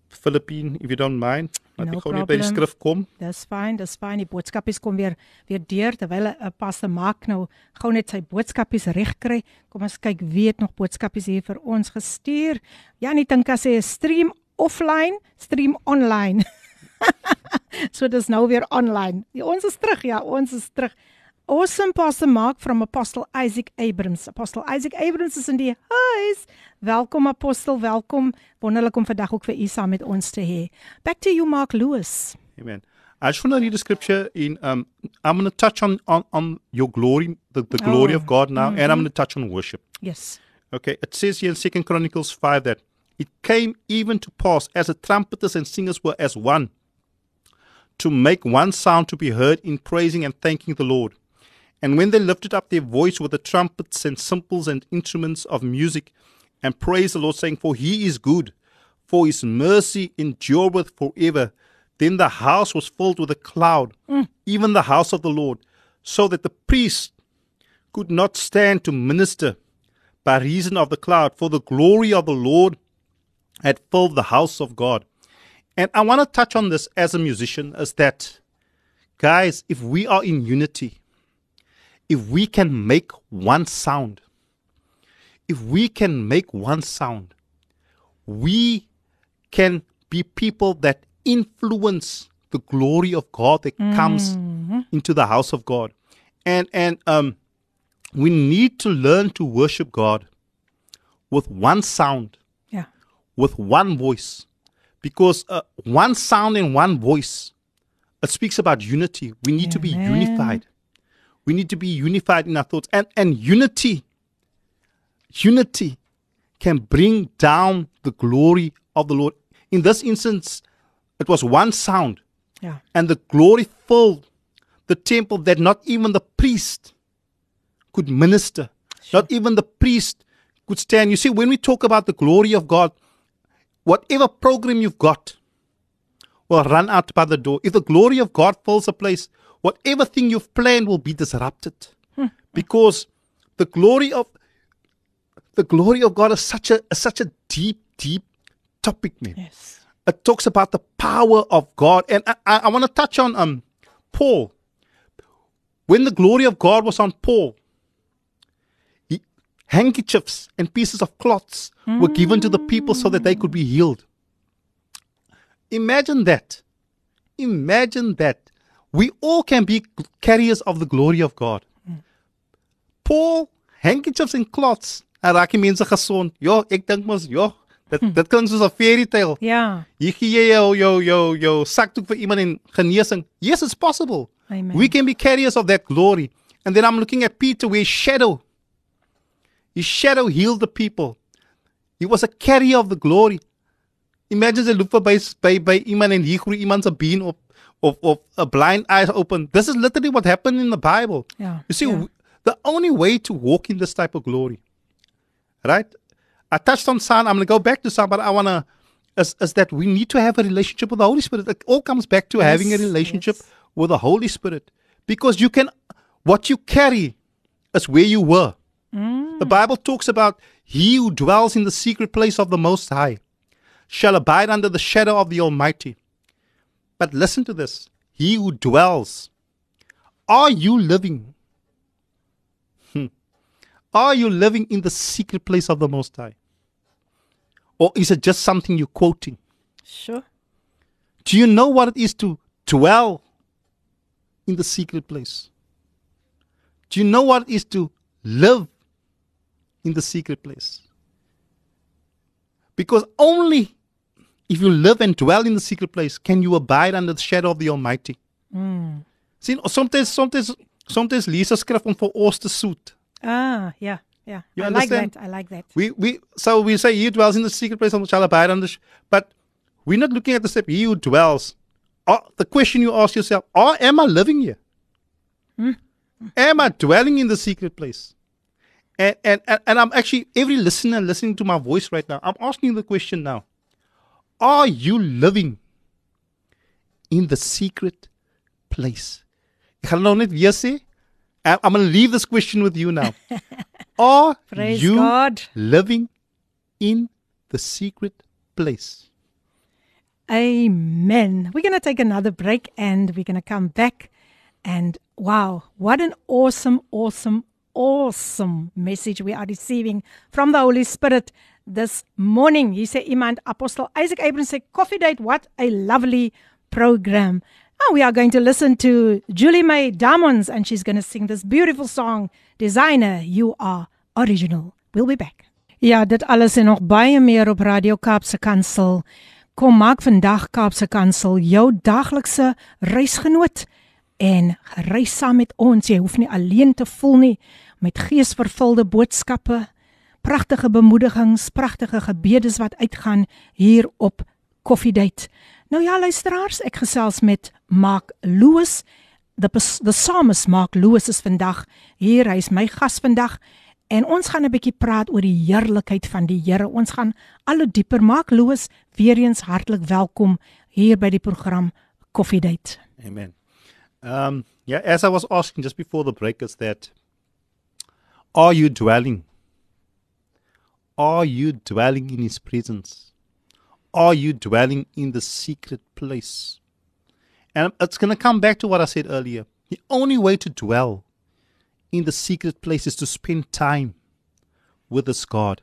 Philippine, if you don't mind. Laat No ek gou net by die skrif kom. Dis fyn, dis fyn. Die boodskapies kom weer weer deur terwyl 'n uh, paste maak nou gou net sy boodskapies reg kry. Kom ons kyk wie het nog boodskapies hier vir ons gestuur. Janie Tinka sê stream offline, stream online. so dis nou weer online. Ja, ons is terug, ja, ons is terug. Awesome Pastor Mark from Apostle Isaac Abrams. Apostle Isaac Abrams is in die huis. Welkom Apostel, welkom. Wonderlik om vandag ook vir u saam met ons te hê. Back to you Mark Lewis. Amen. I just want to read a scripture in um I'm going to touch on on on your glory, the, the glory Oh, of God now, and I'm going to touch on worship. Yes. Okay, it says here in Second Chronicles five that it came even to pass as the trumpeters and singers were as one, to make one sound to be heard in praising and thanking the Lord. And when they lifted up their voice with the trumpets and cymbals and instruments of music, and praised the Lord, saying, For he is good, for his mercy endureth forever, then the house was filled with a cloud, mm. even the house of the Lord, so that the priests could not stand to minister by reason of the cloud, for the glory of the Lord had filled the house of God. And I want to touch on this as a musician is that, guys, if we are in unity, if we can make one sound, if we can make one sound, we can be people that influence the glory of God that comes into the house of God. And and um we need to learn to worship God with one sound, Yeah. with one voice. Because uh, one sound and one voice, it speaks about unity. We need to be unified. We need to be unified in our thoughts. And and unity, unity can bring down the glory of the Lord. In this instance, it was one sound Ja. and the glory filled the temple that not even the priest could minister. Not even the priest could stand. You see, when we talk about the glory of God, whatever program you've got will run out by the door. If the glory of God fills a place, whatever thing you've planned will be disrupted. Because the glory of the glory of God is such a is such a deep, deep topic, man Yes. it talks about the power of God. And I, I, I want to touch on um Paul. When the glory of God was on Paul, he, handkerchiefs and pieces of cloths were given to the people so that they could be healed. Imagine that. Imagine that. We all can be carriers of the glory of God. Paul, handkerchiefs and cloths. En raak die mense gesond. Ja, ek dink mos, ja, dit hm. dit klink soos 'n fairy tale. Ja. Hier gee jy jou jou jou jou sakdoek vir iemand en genesing. Yes, it's possible. Amen. We can be carriers of that glory. And then I'm looking at Peter where his shadow, his shadow healed the people. He was a carrier of the glory. Imagine jy loop by by by iemand en hier groei iemand se been op of of a blind eye open. This is literally what happened in the Bible. Yeah. You see, w- the only way to walk in this type of glory, right? I touched on Son. I'm going to go back to Son, but I want to, is, is that we need to have a relationship with the Holy Spirit. It all comes back to having a relationship yes. with the Holy Spirit. Because you can, what you carry is where you were. Mm. The Bible talks about he who dwells in the secret place of the Most High shall abide under the shadow of the Almighty. But listen to this he who dwells. Are you living? Hmm. Are you living in the secret place of the Most High? Or is it just something you're quoting? Sure. Do you know what it is to dwell in the secret place? Do you know what it is to live in the secret place? Because only if you live and dwell in the secret place can you abide under the shadow of the Almighty. Sien, sometimes, sometimes, sometimes lees 'n skrif om vir ons te soet. Ah, yeah. Yeah. You I like understand? that. I like that. We we so we say he dwells in the secret place of shall abide under, but we're not looking at the step. He who dwells. Uh, the question you ask yourself: Are am I living here? Am I dwelling in the secret place? And, and and and I'm actually every listener listening to my voice right now. I'm asking the question now: Are you living in the secret place? Ek gaan nou net weer sê. I'm going to leave this question with you now. Are Praise you God. living in the secret place? Amen. We're going to take another break and we're going to come back. And wow, what an awesome, awesome, awesome message we are receiving from the Holy Spirit this morning. He said, Iemand, Apostle Isaac Abrams said, Coffee date, what a lovely program. Now we are going to listen to Julie May Diamonds and she's going to sing this beautiful song, Designer, You Are Original. We'll be back. Ja, dit alles en nog baie meer op Radio Kaapse Kansel. Kom maak vandag Kaapse Kansel jou daglikse reisgenoot en reis saam met ons. Jy hoef nie alleen te voel nie met geesvervulde boodskappe, pragtige bemoedigings, pragtige gebedes wat uitgaan hier op Coffee Date. Nou ja, luisteraars, ek gesels met Mark Lewis. The the psalmist Mark Lewis is vandag hier. Hy is my gas vandag en ons gaan 'n bietjie praat oor die heerlikheid van die Here. Ons gaan al hoe dieper. Mark Lewis, weer eens hartlik welkom hier by die program Coffee Date. Amen. Um, yeah, as I was asking just before the break, is that are you dwelling? Are you dwelling in His presence? Are you dwelling in the secret place? And it's going to come back to what I said earlier. The only way to dwell in the secret place is to spend time with this God.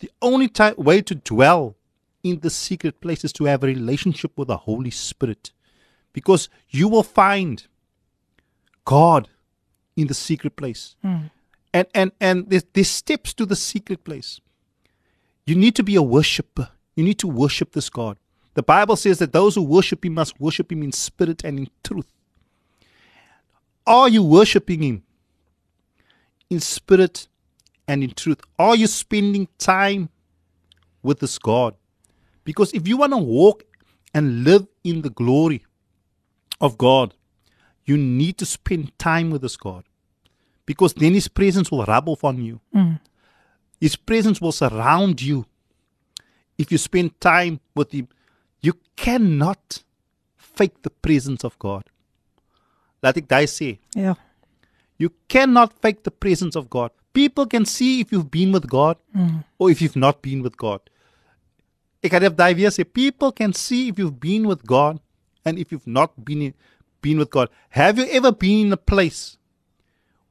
The only ti- way to dwell in the secret place is to have a relationship with the Holy Spirit because you will find God in the secret place. Hmm. And and and there's, there's steps to the secret place. You need to be a worshiper. You need to worship this God. The Bible says that those who worship him must worship him in spirit and in truth. Are you worshiping him in spirit and in truth? Are you spending time with this God? Because if you want to walk and live in the glory of God, you need to spend time with this God. Because then his presence will rub off on you. Mm. His presence will surround you. If you spend time with him, you cannot fake the presence of God. Laat ek daai sê. Ja. You cannot fake the presence of God. People can see if you've been with God mm. or if you've not been with God. Ek het daai weer sê people can see if you've been with God and if you've not been in, been with God. Have you ever been in a place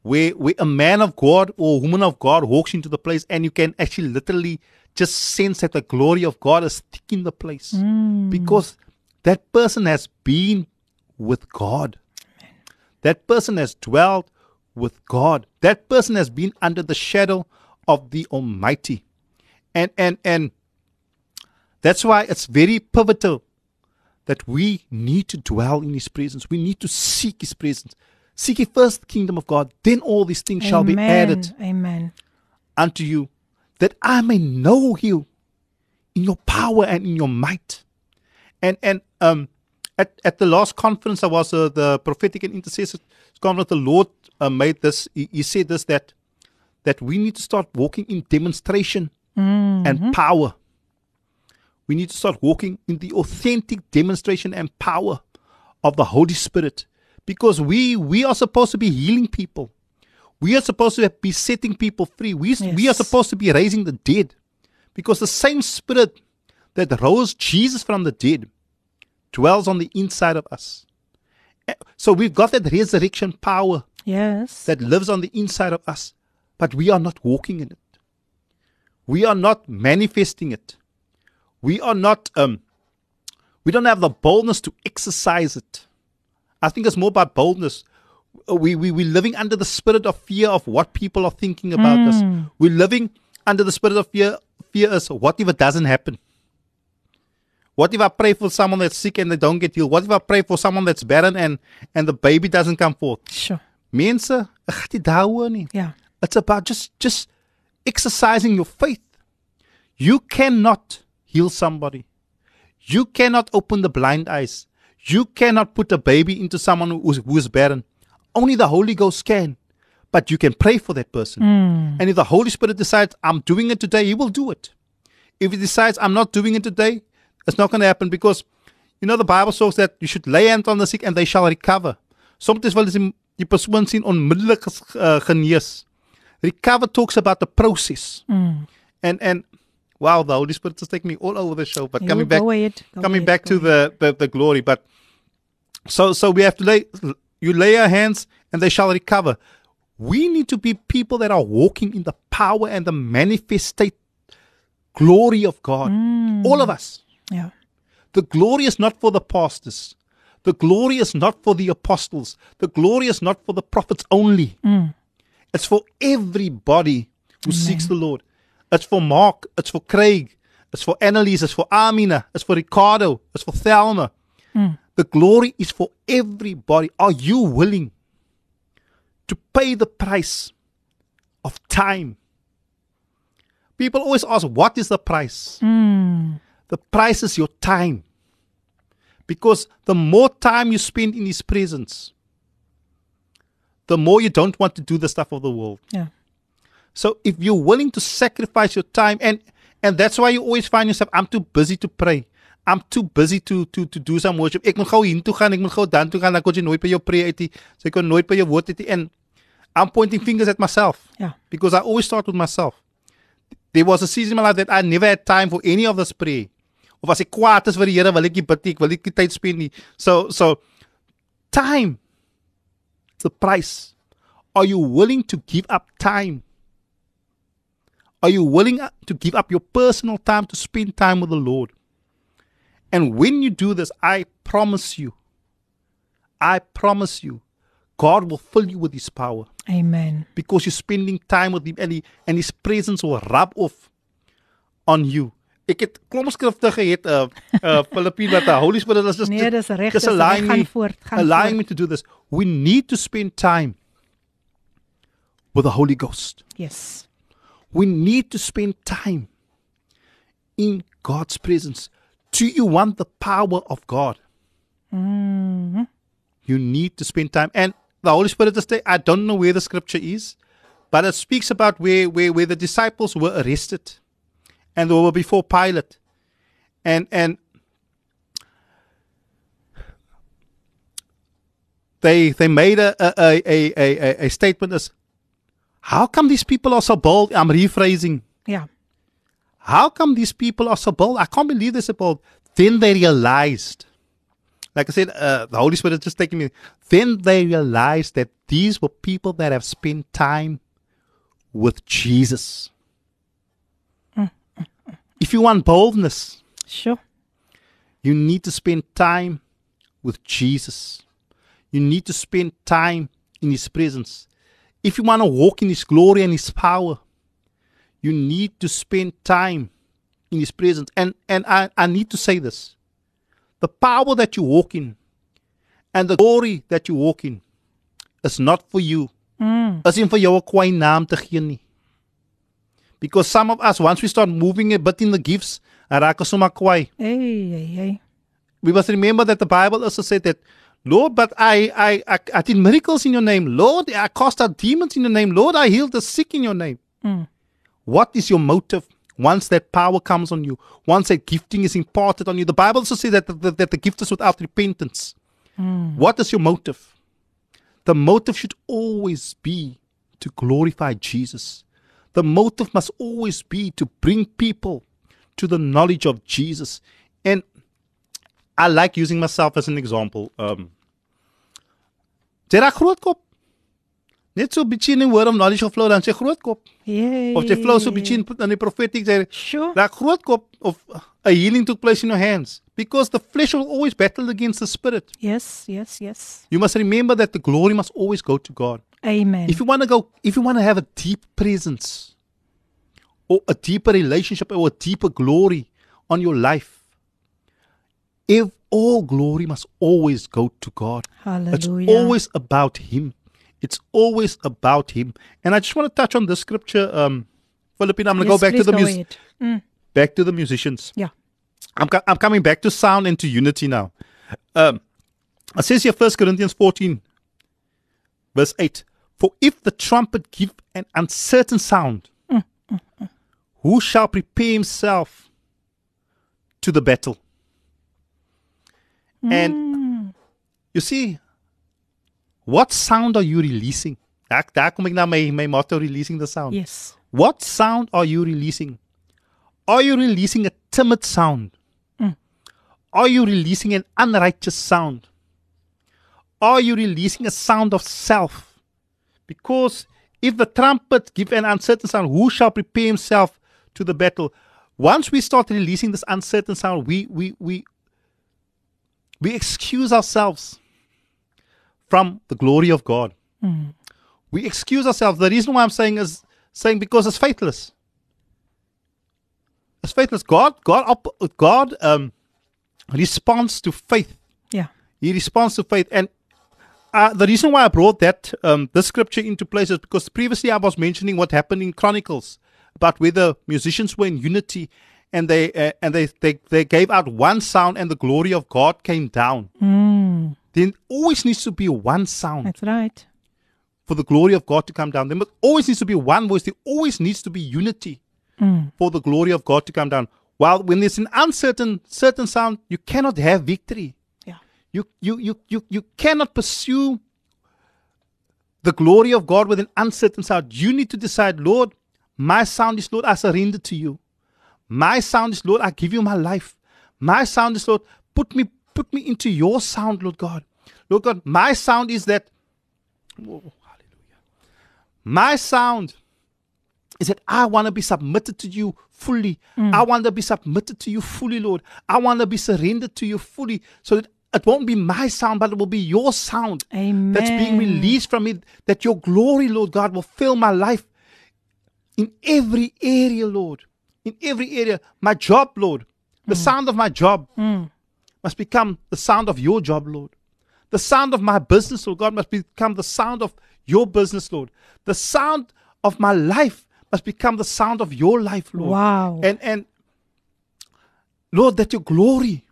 where where a man of God or a woman of God walks into the place and you can actually literally just sense that the glory of God is thick in the place mm. because that person has been with God. That person has dwelt with God. That person has been under the shadow of the Almighty. And and and that's why it's very pivotal that we need to dwell in his presence. We need to seek his presence. Seek ye first the kingdom of God, then all these things shall be added Amen. unto you, that I may know you in your power and in your might. And and um at, at the last conference I was uh, the prophetic and intercessor conference, the Lord uh, made this. He, he said this that that we need to start walking in demonstration and power. We need to start walking in the authentic demonstration and power of the Holy Spirit because we we are supposed to be healing people. We are supposed to be setting people free. We, we are supposed to be raising the dead because the same spirit that rose Jesus from the dead dwells on the inside of us. Eh, So we've got that resurrection power Yes. that lives on the inside of us, but we are not walking in it. We are not manifesting it. We are not um we don't have the boldness to exercise it. I think it's more about boldness. We we we're living under the spirit of fear of what people are thinking about us. Hmm. We're living under the spirit of fear fear is what if it doesn't happen? What if I pray for someone that's sick and they don't get healed? What if I pray for someone that's barren and and the baby doesn't come forth? Sure. Mense, ek gaan nie daaroor nie. It's about just just exercising your faith. You cannot heal somebody. You cannot open the blind eyes. You cannot put a baby into someone who is, who is barren. Only the Holy Ghost can. But you can pray for that person. And if the Holy Spirit decides, I'm doing it today, He will do it. If He decides, I'm not doing it today, it's not going to happen because, you know, the Bible says that you should lay hands on the sick and they shall recover. Soms wil die persoon sien onmiddellik uh, genees. Recover talks about the process. And and wow, the Holy Spirit is taking me all over the show. But You coming back, coming ahead, back to the, the the glory. But so so we have to lay you lay your hands and they shall recover. We need to be people that are walking in the power and the manifestate glory of God. All of us. Yeah. The glory is not for the pastors. The glory is not for the apostles. The glory is not for the prophets only. It's for everybody who seeks the Lord. It's for Mark. It's for Craig. It's for Annalise. It's for Amina. It's for Ricardo. It's for Thelma. Hmm. The glory is for everybody. Are you willing to pay the price of time? People always ask, what is the price? Hmm. The price is your time. Because the more time you spend in His presence, the more you don't want to do the stuff of the world. Ja. So if you're willing to sacrifice your time, and and that's why you always find yourself, I'm too busy to pray. I'm too busy to to to do some worship. Ek moet gou hiertoe gaan, ek moet gou dan toe gaan, dan kon jy nooit by jou preek uit nie. Ek kon nooit by jou woord uit nie. And I'm pointing fingers at myself Ja. because I always start with myself. There was a season in my life that I never had time for any of this prayer. Of as ek kwaad is vir die Here, wil ek nie bid nie, ek wil nie tyd spend nie. So so time the price. Are you willing to give up time? Are you willing to give up your personal time to spend time with the Lord? And when you do this, I promise you, I promise you, God will fill you with His power Amen. because you're spending time with Him and, he, and His presence will rub off on you. Ek het klomp skrifte gehet uh uh Filippine wat the Holy Spirit is just Nee, dis reg, dis allowing Gaan voort, gaan allowing voort. me to do this. We need to spend time with the Holy Ghost. Yes. We need to spend time in God's presence. Do you want the power of God? Mm-hmm. You need to spend time. And the Holy Spirit is there. I don't know where the scripture is, but it speaks about where, where, where the disciples were arrested and they were before Pilate. And and they they made a a, a, a, a, a statement as how come these people are so bold? I'm rephrasing. Yeah. How come these people are so bold? I can't believe they're so bold. Then they realized, like I said, uh, the Holy Spirit is just taking me. Then they realized that these were people that have spent time with Jesus. If you want boldness, Sure. you need to spend time with Jesus. You need to spend time in His presence. If you want to walk in His glory and His power, you need to spend time in His presence. And and I, I need to say this: the power that you walk in, and the glory that you walk in, is not for you. Is nie vir jou 'n kwai naam te gee nie. Because some of us, once we start moving a bit in the gifts, raak ons sommer kwai Hey, hey, hey. we must remember that the Bible also said that, Lord, but I, I, I, I did miracles in your name. Lord, I cast out demons in your name. Lord, I healed the sick in your name. Mm. What is your motive once that power comes on you? Once that gifting is imparted on you? The Bible also says that the, that the gift is without repentance. Mm. What is your motive? The motive should always be to glorify Jesus. The motive must always be to bring people to the knowledge of Jesus. And I like using myself as an example. Um Jy raak groot kop. Net so bietjie in word of knowledge geflow dan sê groot kop. Yay. Of jy flow so bietjie in in die prophetic sê Sure. raak groot kop of a healing took place in your hands because the flesh will always battle against the spirit. Yes, yes, yes. You must remember that the glory must always go to God. Amen. If you want to go, if you want to have a deep presence or a deeper relationship or a deeper glory on your life, if all glory must always go to God. It's always about Him. It's always about Him. And I just want to touch on this scripture, um, Philippine. I'm going to Yes, go back to the go mus- Mm. back to the musicians. Yeah. I'm, co- I'm coming back to sound and to unity now. Um, it says here, First Corinthians 14, verse 8 For if the trumpet give an uncertain sound, who shall prepare himself to the battle? And mm. you see, what sound are you releasing? Daar, daar kom ek na my, my motto, releasing the sound. Yes. What sound are you releasing? Are you releasing a timid sound? Mm. Are you releasing an unrighteous sound? Are you releasing a sound of self? Because if the trumpet give an uncertain sound, who shall prepare himself to the battle? Once we start releasing this uncertain sound, we we we we excuse ourselves from the glory of God. We excuse ourselves. The reason why I'm saying is saying because it's faithless. It's faithless. God, God, God um, responds to faith. Yeah, He responds to faith. And uh, the reason why I brought that um, this scripture into place is because previously I was mentioning what happened in Chronicles about where the musicians were in unity and they uh, and they, they they gave out one sound and the glory of God came down. There always needs to be one sound That's right. for the glory of God to come down. There must always needs to be one voice. There always needs to be unity for the glory of God to come down. While when there's an uncertain certain sound, you cannot have victory. Ja. You you you you you cannot pursue the glory of God with an uncertain sound. You need to decide, Lord, my sound is Lord, I surrender to you. My sound is Lord, I give you my life. My sound is Lord, put me put me into your sound, Lord God. Lord God, my sound is that Whoa, hallelujah. My sound is that I want to be submitted to you fully. Mm. I want to be submitted to you fully, Lord. I want to be surrendered to you fully so that it won't be my sound, but it will be your sound that's being released from it. That your glory, Lord God, will fill my life in every area, Lord. In every area. My job, Lord. The hmm. sound of my job hmm. must become the sound of your job, Lord. The sound of my business, Lord God, must become the sound of your business, Lord. The sound of my life must become the sound of your life, Lord. Wow. And and Lord, that your glory,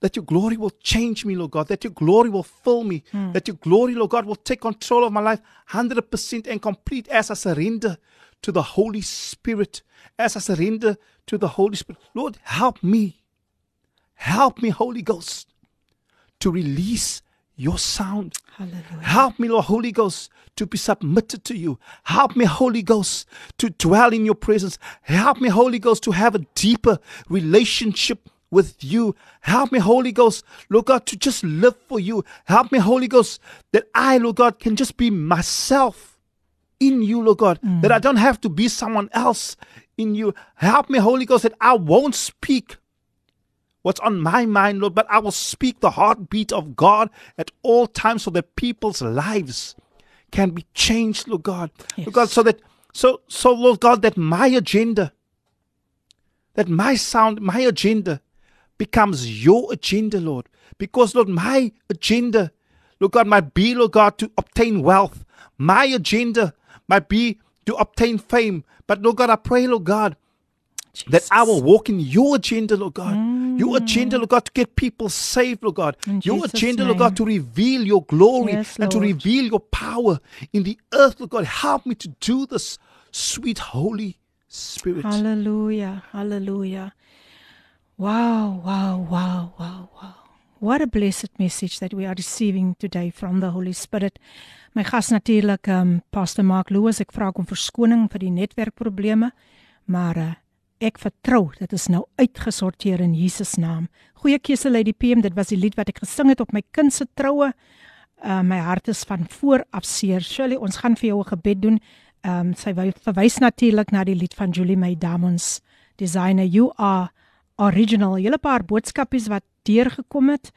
that your glory will change me, Lord God, that your glory will fill me, hmm. that your glory, Lord God, will take control of my life 100% and complete as I surrender to the Holy Spirit, as I surrender to the Holy Spirit. Lord, help me. Help me, Holy Ghost, to release your sound. Hallelujah. Help me, Lord Holy Ghost, to be submitted to you. Help me, Holy Ghost, to dwell in your presence. Help me, Holy Ghost, to have a deeper relationship with you. Help me, Holy Ghost, Lord God, to just live for you. Help me, Holy Ghost, that I, Lord God, can just be myself in you, Lord God, mm. that I don't have to be someone else in you. Help me, Holy Ghost, that I won't speak what's on my mind, Lord, but I will speak the heartbeat of God at all times so that people's lives can be changed, Lord God. Lord God, so that so so Lord God, that my agenda, that my sound, my agenda becomes your agenda, Lord. Because Lord, my agenda, Lord God, might be, Lord God, to obtain wealth. My agenda might be to obtain fame. But Lord God, I pray, Lord God, that I will walk in your agenda, Lord God. Your mm. agenda, Lord God, to get people saved, Lord God. In your Jesus' agenda, Lord God, to reveal your glory Yes, and to reveal your power in the earth, Lord God. Help me to do this, sweet Holy Spirit. Hallelujah. Hallelujah. Wow, wow, wow, wow, wow. What a blessed message that we are receiving today from the Holy Spirit. My gas natuurlik um Pastor Mark Loos. Ek vra hom verskoning vir die netwerkprobleme, maar uh, ek vertrou dit is nou uitgesorteer in Jesus naam. Goeie keuse Lady PM, dit was die lied wat ek gesing het op my kind se troue. Uh, my hart is van voor af seer. Shirley, ons gaan vir jou 'n gebed doen. Ehm um, sy wy- verwys natuurlik na die lied van Julie May Diamonds, Designer You Are Original. Hele paar boodskapies wat deurgekom het.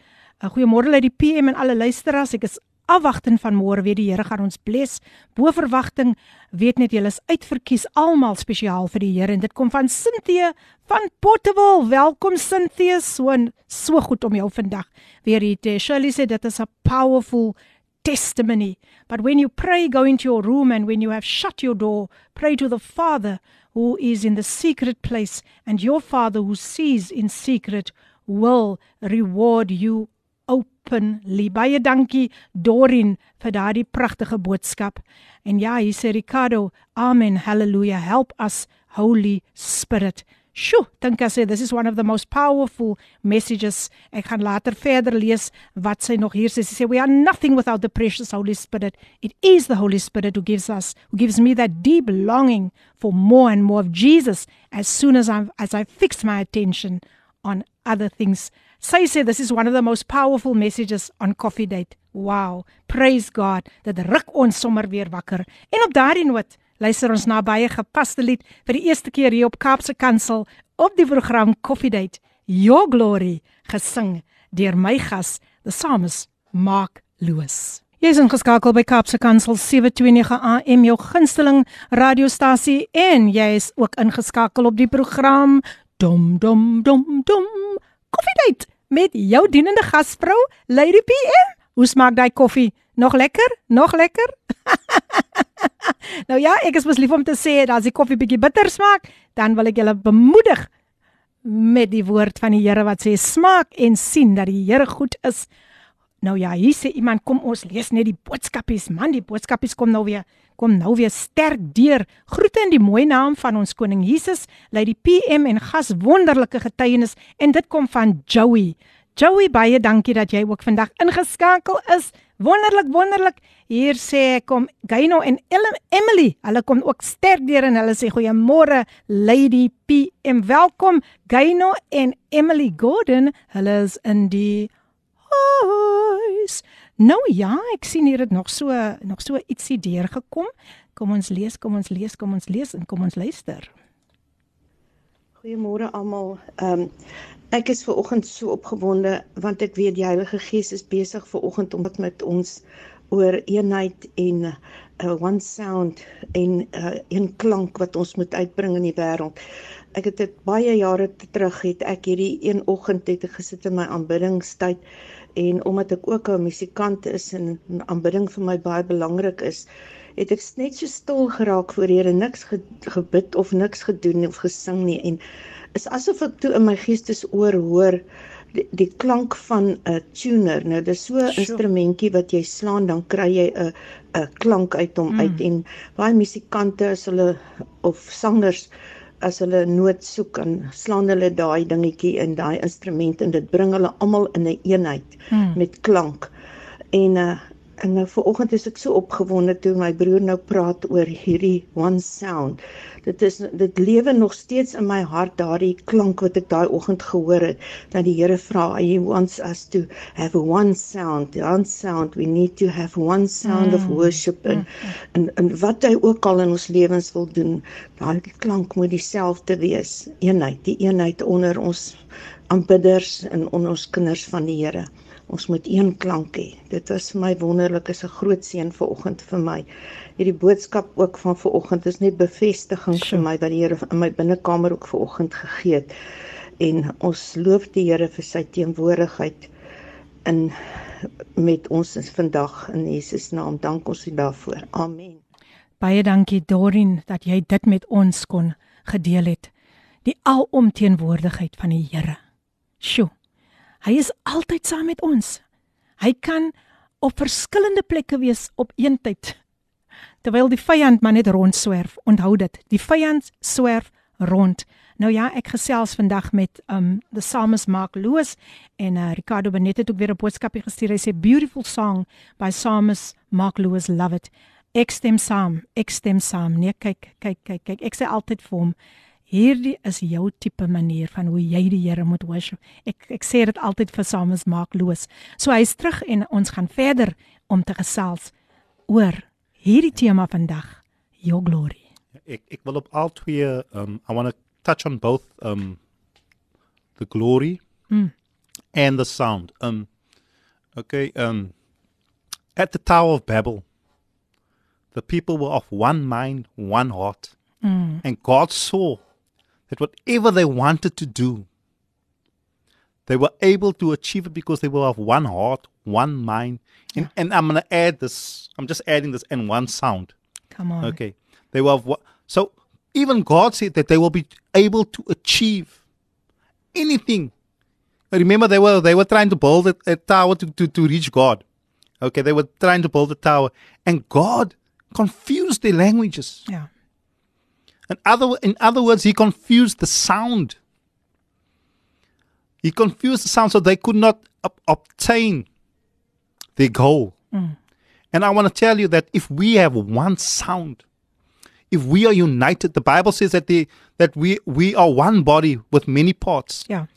'n Goeiemôre uit die PM en alle luisteraars. Ek is afwagting van môre weer die Here gaan ons bless. Bo verwagting weet net julle is uitverkies almal spesiaal vir die Here en dit kom van Cynthia van Portable. Welkom Cynthia. So so goed om jou vandag weer hier te hê. Shirley sê dit is 'n powerful testimony. But when you pray, go into your room, and when you have shut your door, pray to the Father who is in the secret place, and your Father who sees in secret will reward you openly. Baie dankie Dorin vir daardie pragtige boodskap. En ja, hier sê Ricardo, Amen, hallelujah. Help us, Holy Spirit. Sjoe, dink as hy this is one of the most powerful messages. Ek gaan later verder lees wat sy nog hier sê. Sy sê we are nothing without the precious Holy Spirit. It is the Holy Spirit who gives us who gives me that deep longing for more and more of Jesus as soon as I as I fix my attention on other things. Sy sê this is one of the most powerful messages on Coffee Date. Wow, praise God. Dit ruk ons sommer weer wakker. En op daardie noot luister ons na baie gepaste lied vir die eerste keer hier op Kaapse Kansel op die program Coffee Date. Your Glory gesing deur my gas, the psalmist Mark Lewis. Jy is ingeskakel by Kaapse Kansel 729 AM jou gunsteling radiostasie en jy is ook ingeskakel op die program Dom dom dom dom Koffiedייט met jou dienende gasvrou Lady PM. Hoe smaak daai koffie? Nog lekker? Nog lekker? nou ja, ek is mos lief om te sê dat as die koffie bietjie bitter smaak, dan wil ek julle bemoedig met die woord van die Here wat sê smaak en sien dat die Here goed is. Nou ja, hier sê iemand kom ons lees net die boodskapies. Man, die boodskapies kom nou weer kom nou weer sterk deur. Groete in die mooi naam van ons koning Jesus, lei die PM en gas wonderlike getuienis en dit kom van Joey. Joey, baie dankie dat jy ook vandag ingeskakel is. Wonderlik, wonderlik. Hier sê kom Gaino en Emily. Hulle kom ook sterk deur en hulle sê goeiemôre Lady PM. Welkom Gaino en Emily Gordon. Hulle is in die huis. Nou ja, ek sien hier het nog so nog so ietsie deur gekom. Kom ons lees, kom ons lees, kom ons lees en kom ons luister. Goeiemôre almal. Ehm um, ek is ver oggend so opgewonde want ek weet die Heilige Gees is besig ver oggend om met ons oor eenheid en 'n uh, one sound en 'n uh, een klank wat ons moet uitbring in die wêreld. Ek het dit baie jare terug het ek hierdie een oggend het gesit in my aanbiddingstyd en omdat ek ook 'n musikant is en aanbidding vir my baie belangrik is, het ek net so stil geraak voor Here, niks ge, gebid of niks gedoen of gesing nie en is asof ek toe in my geestesoor hoor die, die klank van 'n tuner. Nou dis so 'n instrumentjie wat jy slaan dan kry jy 'n 'n klank uit hom mm. uit en baie musikante as hulle of sangers as hulle noot soek en slaan hulle daai dingetjie in daai instrument en dit bring hulle almal in 'n een eenheid mm. met klank. En uh, En nou vanoggend is ek so opgewonde toe my broer nou praat oor hierdie one sound. Dit is dit lewe nog steeds in my hart daardie klank wat ek daai oggend gehoor het dat die Here vra he wants us to have one sound. The one sound we need to have one sound mm. of worship and, mm. en en wat hy ook al in ons lewens wil doen, daai klank moet dieselfde wees. Eenheid, die eenheid onder ons aanbidders en onder ons kinders van die Here ons moet een klank hê. Dit was vir my wonderlik, is 'n groot seën vir oggend vir my. Hierdie boodskap ook van ver oggend is net bevestiging sure. vir my wat die Here in my binnekamer ook ver oggend gegee het. En ons loof die Here vir sy teenwoordigheid in met ons vandag in Jesus naam. Dank ons U daarvoor. Amen. Baie dankie Dorin dat jy dit met ons kon gedeel het. Die alomteenwoordigheid van die Here. Sjoe. Hy is altyd saam met ons. Hy kan op verskillende plekke wees op een tyd. Terwyl die vyand maar net rond swerf. Onthou dit, die vyand swerf rond. Nou ja, ek gesels vandag met um the psalmist Mark Lewis en uh, Ricardo Benet het ook weer 'n boodskapie gestuur. Hy sê beautiful song by psalmist Mark Lewis, love it. Ek stem saam, ek stem saam. Nee, kyk, kyk, kyk, kyk. Ek sê altyd vir hom, Hierdie is jou tipe manier van hoe jy die Here moet worship. Ek ek sê dit altyd vir Samus maak los. So hy's terug en ons gaan verder om te gesels oor hierdie tema vandag, your glory. Ek ek wil op al twee um I want to touch on both um the glory mm. and the sound. Um okay, um at the Tower of Babel the people were of one mind, one heart. Mm. And God saw that whatever they wanted to do, they were able to achieve it because they were of one heart, one mind. And, yeah. and I'm going to add this, I'm just adding this, and one sound. Come on. Okay. They were of what? So even God said that they will be able to achieve anything. Remember, they were they were trying to build a, a tower to, to, to reach God. Okay, they were trying to build a tower, and God confused their languages. Yeah. In other, in other words, he confused the sound. He confused the sound so they could not ob- obtain their goal. Mm. And I want to tell you that if we have one sound, if we are united, the Bible says that the that we we are one body with many parts. Yeah.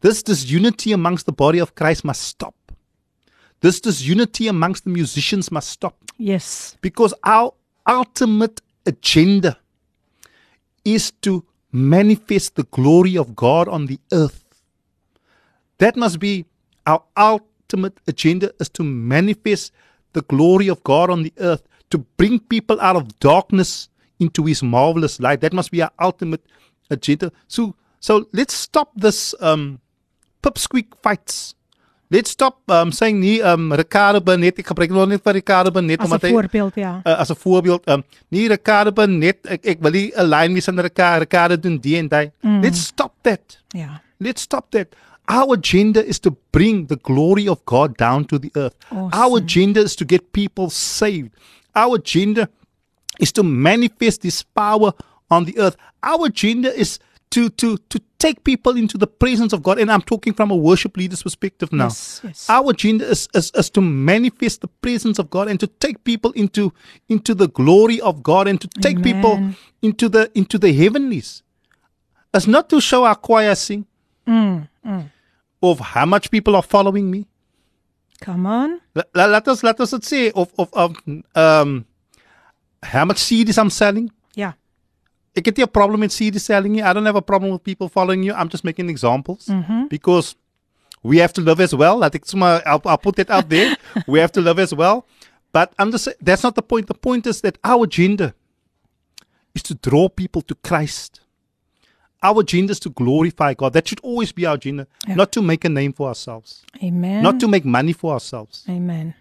This disunity amongst the body of Christ must stop. This disunity amongst the musicians must stop. Yes. Because our ultimate agenda is to manifest the glory of God on the earth. That must be Our ultimate agenda is to manifest the glory of God on the earth, to bring people out of darkness into his marvelous light. That must be our ultimate agenda. So so let's stop this um pipsqueak fights. Let's stop um saying nie um Ricardo Benet ek gebruik nog net vir Ricardo Benet As 'n omdat hy voorbeeld, ja. uh, as 'n voorbeeld um nie Ricardo Benet ek ek wil nie 'n lyn wees aan Ricardo Ricardo doen die en daai. Mm. Let's stop that. Ja. Let's stop that. Our agenda is to bring the glory of God down to the earth. Our agenda is to get people saved. Our agenda is to manifest this power on the earth. Our agenda is to to to take people into the presence of God. And I'm talking from a worship leader's perspective now. Yes, yes. Our agenda is, is, is to manifest the presence of God and to take people into into the glory of God and to take people into the into the heavenlies. It's not to show our choir sing Mm, of how much people are following me. Come on. Let, let us let us say of of, of um how much CDs I'm selling. Ja. Nie 'n problem met CD selling nie. I don't have a problem with people following you. I'm just making examples because we have to live as well. Laat ek sommer I'll, I'll put it out there. we have to live as well. But I'm just, that's not the point. The point is that our agenda is to draw people to Christ. Our agenda is to glorify God. That should always be our agenda, Yeah. not to make a name for ourselves, Amen. not to make money for ourselves. Amen.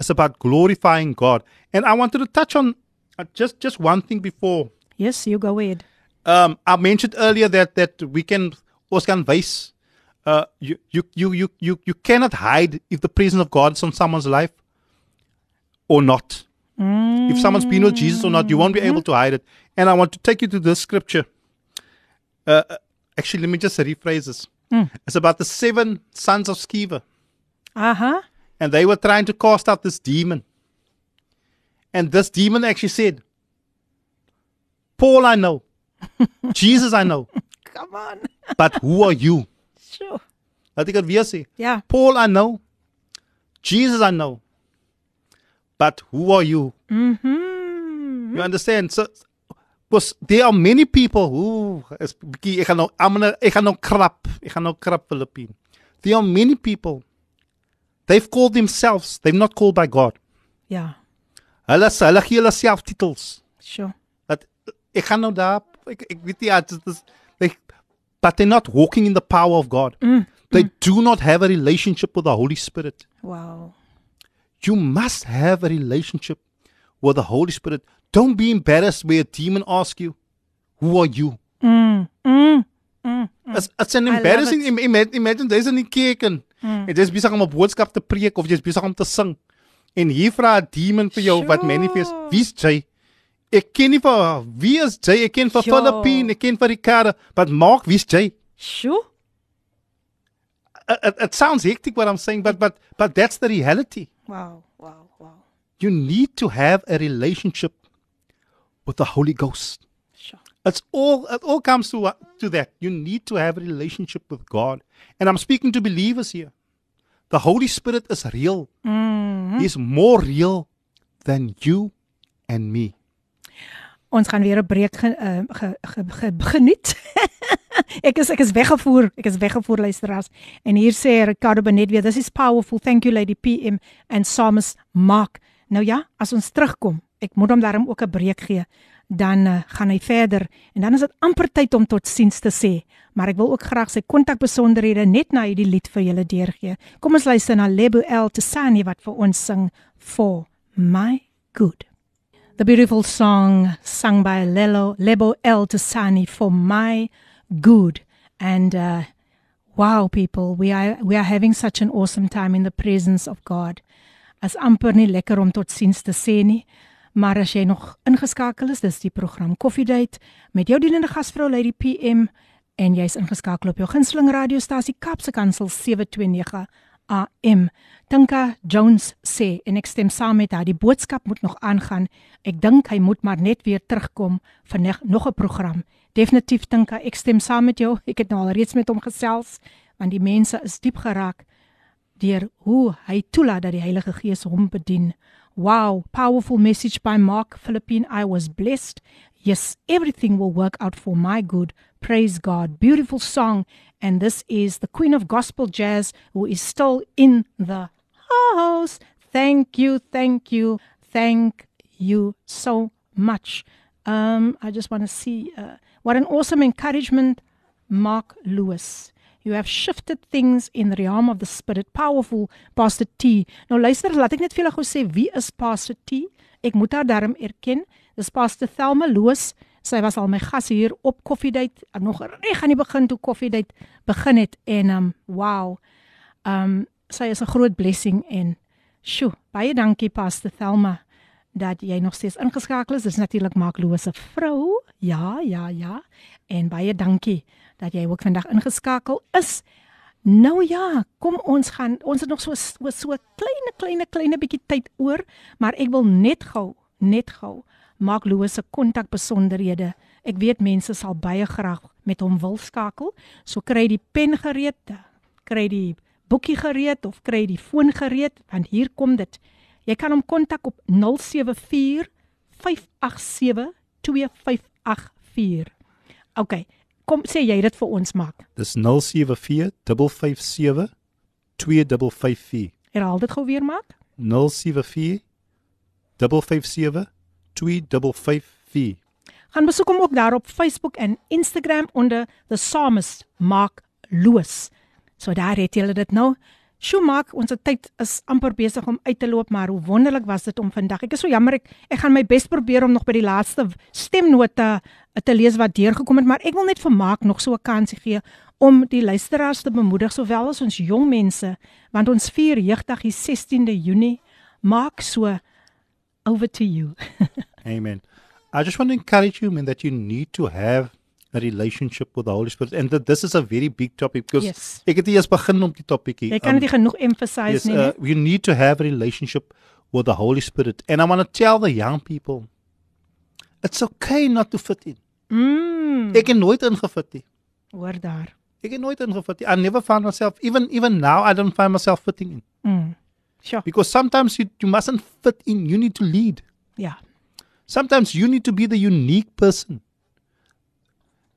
It's about glorifying God. And I wanted to touch on uh, just just one thing before Yes, you go ahead. um, I mentioned earlier that that we can ons kan wys. Uh, you, you you you you you cannot hide if the presence of God is on someone's life or not. If someone's been with Jesus or not, you won't be able to hide it. And I want to take you to this scripture. Uh, uh, actually, let me just rephrase this. It's about the seven sons of Sceva, Aha. and they were trying to cast out this demon. And this demon actually said, "Paul, I know, Jesus, I know." Come on. But who are you? Sure. Laat ek dit weer sê. Ja. Paul I know. Jesus I know. But who are you? Mm -hmm. You understand? So because there are many people who is bietjie ek gaan nou I'm gonna, ek gaan nou krap. Ek gaan nou krap Philippine. There are many people. They've called themselves. They've not called by God. Ja. Hulle hulle gee hulle self titels. Sure. Ek gaan nou daar ek ek weet nie ja, dit is like but they're not walking in the power of God. They do not have a relationship with the Holy Spirit. Wow. You must have a relationship with the Holy Spirit. Don't be embarrassed where a demon asks you, Who are you? Mm. Mm. Mm. It's, it's an embarrassing it. im- ima- imagine jy's in die kerk en mm. jy's besig om 'n boodskap te preek of jy's besig om te sing. En hier vra 'n demon vir jou wat Sure. manifest. Wie's jy? Ek ken nie vir wie is jy? Ek ken Sure. Philippine, ek ken vir Ricardo, but Mark, wie's jy? Sure. It, it, it sounds hectic what I'm saying, but but but that's the reality. Wow. Wow. Wow. You need to have a relationship with the Holy Ghost. Sure. It's all it all comes to uh, to that. You need to have a relationship with God. And I'm speaking to believers here. The Holy Spirit is real. Mm. He's more real than you and me. Ons gaan weer 'n breek ge, uh, ge, ge, ge, geniet. ek is ek is weggevoer. Ek is weggevoer luisteraars. En hier sê Ricardo Benet weer, this is powerful. Thank you Lady PM and Psalmist Mark. Nou ja, as ons terugkom, ek moet hom daarom ook 'n breek gee. Dan uh, gaan hy verder en dan is dit amper tyd om tot siens te sê. Maar ek wil ook graag sy kontakbesonderhede net na hierdie lied vir julle deurgee. Kom ons luister na Lebo L Tsani wat vir ons sing for my good. The beautiful song sung by Lelo Lebo El Tasani for my good. And uh, wow, people, we are we are having such an awesome time in the presence of God. As amper nie lekker om tot siens te sê nie. Maar as jy nog ingeskakel is, dis die program Coffee Date met jou dienende gasvrou Lady PM en jy's ingeskakel op jou gunsteling radiostasie Kapse Kansel 729 AM. Tinka Jones sê en ek stem saam met haar, die boodskap moet nog aangaan. Ek dink hy moet maar net weer terugkom vir nog 'n program. Definitief Tinka, ek stem saam met jou. Ek het nou al reeds met hom gesels want die mense is diep geraak deur hoe hy toelaat dat die Heilige Gees hom bedien. Wow, powerful message by Mark Philippine. I was blessed. Yes, everything will work out for my good. Praise God. Beautiful song. And this is the Queen of Gospel Jazz who is still in the house. Thank you, thank you, thank you so much. Um, I just want to see uh, what an awesome encouragement, Mark Lewis. You have shifted things in the realm of the spirit. Powerful, Pastor T. Nou luister, laat ek net vir julle gou sê wie is Pastor T? Ek moet haar darm erken. Dis Pastor Thelma Loos. Sy was al my gas hier op Koffiedייט nog reg aan die begin toe Koffiedייט begin het en um wow. Um sy is 'n groot blessing en sjo, baie dankie Pastor Thelma dat jy nog steeds ingeskakel is. Dis natuurlik Mark Loos se vrou. Ja, ja, ja. En baie dankie dat jy ook vandag ingeskakel is. Nou ja, kom ons gaan ons het nog so so so klein klein klein bietjie tyd oor, maar ek wil net gou, net gou maak Louis se kontak besonderhede. Ek weet mense sal baie graag met hom wil skakel. So kry die pen gereed, kry die boekie gereed of kry die foon gereed want hier kom dit. Jy kan hom kontak op 074 587 2584. OK, Kom sê jy dit vir ons maak. Dis 074 557 2554. Herhaal dit gou weer maak. 074 557 2554. Gaan besoek hom ook daar op Facebook en Instagram onder The Psalmist Mark Loos. So daar het jy dit nou. Sjoe maak, ons tyd is amper besig om uit te loop, maar hoe wonderlik was dit om vandag. Ek is so jammer ek ek gaan my bes probeer om nog by die laaste stemnote eh, te lees wat deurgekom het, maar ek wil net vir Maak nog so 'n kansie gee om die luisteraars te bemoedig sowel as ons jong mense, want ons vier jeugdag die 16de Junie. Maak so over to you. Amen. I just want to encourage you man that you need to have a relationship with the Holy Spirit. And that this is a very big topic because Yes. ek het eers begin om die topic hier. Jy kan dit nie genoeg emphasize yes, nie. uh, you need to have a relationship with the Holy Spirit. And I want to tell the young people it's okay not to fit in. Mm. Ek het nooit ingefit nie. Hoor daar. Ek het nooit ingefit nie. I never found myself even even now I don't find myself fitting in. Mm. Sjoe. Because sometimes you you mustn't fit in. You need to lead. Yeah. Sometimes you need to be the unique person.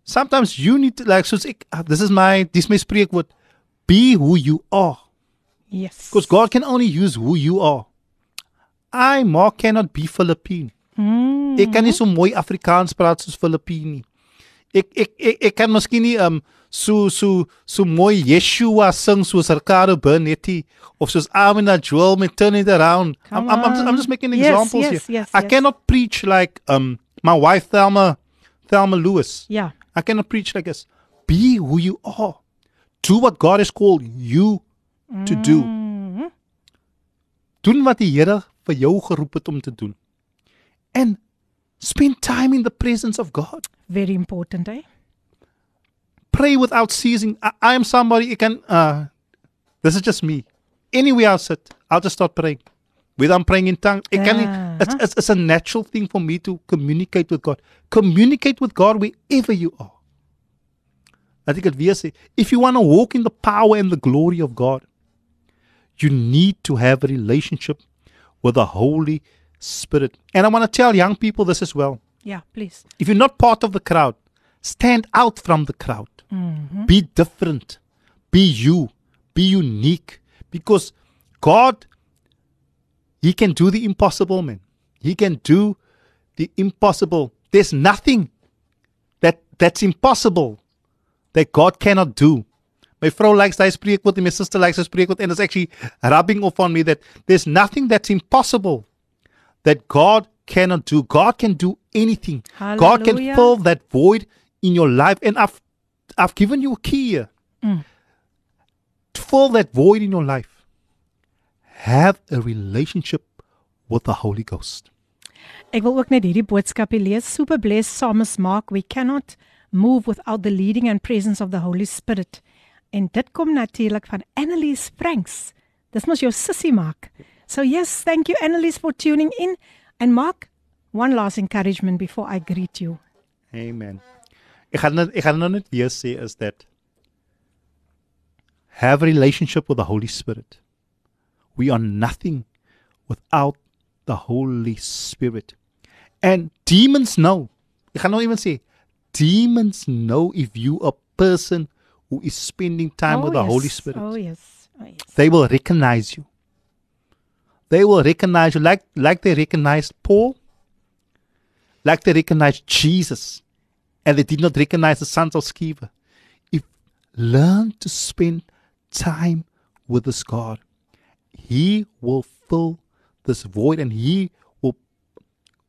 Sometimes you need to like soos ek ah, this is my dis my spreekwoord be who you are. Yes. Because God can only use who you are. I Mark cannot be Philippine. Mm. Ek kan nie so mooi Afrikaans praat soos Filippine nie. Ek ek ek, ek kan miskien nie um so so so mooi Yeshua sing soos Ricardo Bernetti of soos Amina Joel met Turn It Around. I'm, Come I'm, I'm, just, I'm just making Yes, examples yes, here. yes, I yes. cannot preach like um my wife Thelma Thelma Lewis. Ja. I cannot preach like this. Be who you are. Do what God has called you to do. Mm. Doen wat die Here vir jou geroep het om te doen. And spend time in the presence of God. Very important, eh? Pray without ceasing. I, am somebody you can uh this is just me. Anywhere I sit, I'll just start praying. Whether I'm praying in tongues, it can it's, Uh-huh. it's, it's a natural thing for me to communicate with God. Communicate with God wherever you are. Laat ek dit weer sê. If you want to walk in the power and the glory of God, you need to have a relationship with the Holy Spirit. And I want to tell young people this as well. Yeah, please. If you're not part of the crowd, stand out from the crowd. Mm-hmm. Be different. Be you. Be unique. Because God, He can do the impossible, man. He can do the impossible. There's nothing that that's impossible that God cannot do. My vrou likes daai spreekwoord en my sister likes daai spreekwoord and it's actually rubbing off on me that there's nothing that's impossible that God cannot do. God can do anything. God can Hallelujah. fill that void in your life. And I've I've given you a key here. To fill that void in your life. Have a relationship with the Holy Ghost. Ek wil ook net hierdie boodskapie lees. Super blessed psalmist Mark, we cannot move without the leading and presence of the Holy Spirit. En dit kom natuurlik van Annelies Franks. Dis mos jou sussie Mark. So yes, thank you Annelies for tuning in. And Mark, one last encouragement before I greet you. Amen. Ek gaan net ek gaan nou net weer sê is that have a relationship with the Holy Spirit. we are nothing without the Holy Spirit. And demons know. Ek gaan nou even sê demons know if you a person who is spending time oh, with the yes. Holy Spirit. Oh yes. Oh yes. They will recognize you. They will recognize you like like they recognized Paul, like they recognized Jesus, and they did not recognize the sons of Sceva. If learn to spend time with this God, He will fill this void, and He will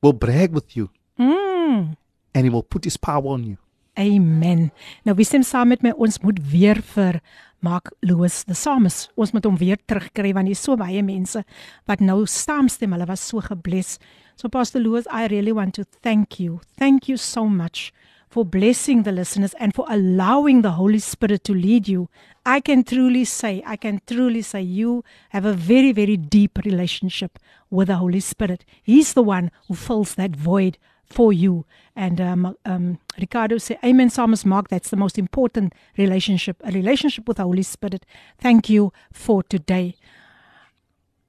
will brag with you, Mm. and He will put His power on you. Amen. Nou wie stem saam met my ons moet weer vir Mark Lewis the Psalmist. Ons moet hom weer terugkry want hier's so baie mense wat nou saamstem. Hulle was so gebless. So Pastor Lewis, I really want to thank you. Thank you so much for blessing the listeners and for allowing the Holy Spirit to lead you. I can truly say, I can truly say you have a very very deep relationship with the Holy Spirit. He's the one who fills that void for you. And um, um, Ricardo said, Amen, Psalmist Mark, that's the most important relationship, a relationship with the Holy Spirit. Thank you for today.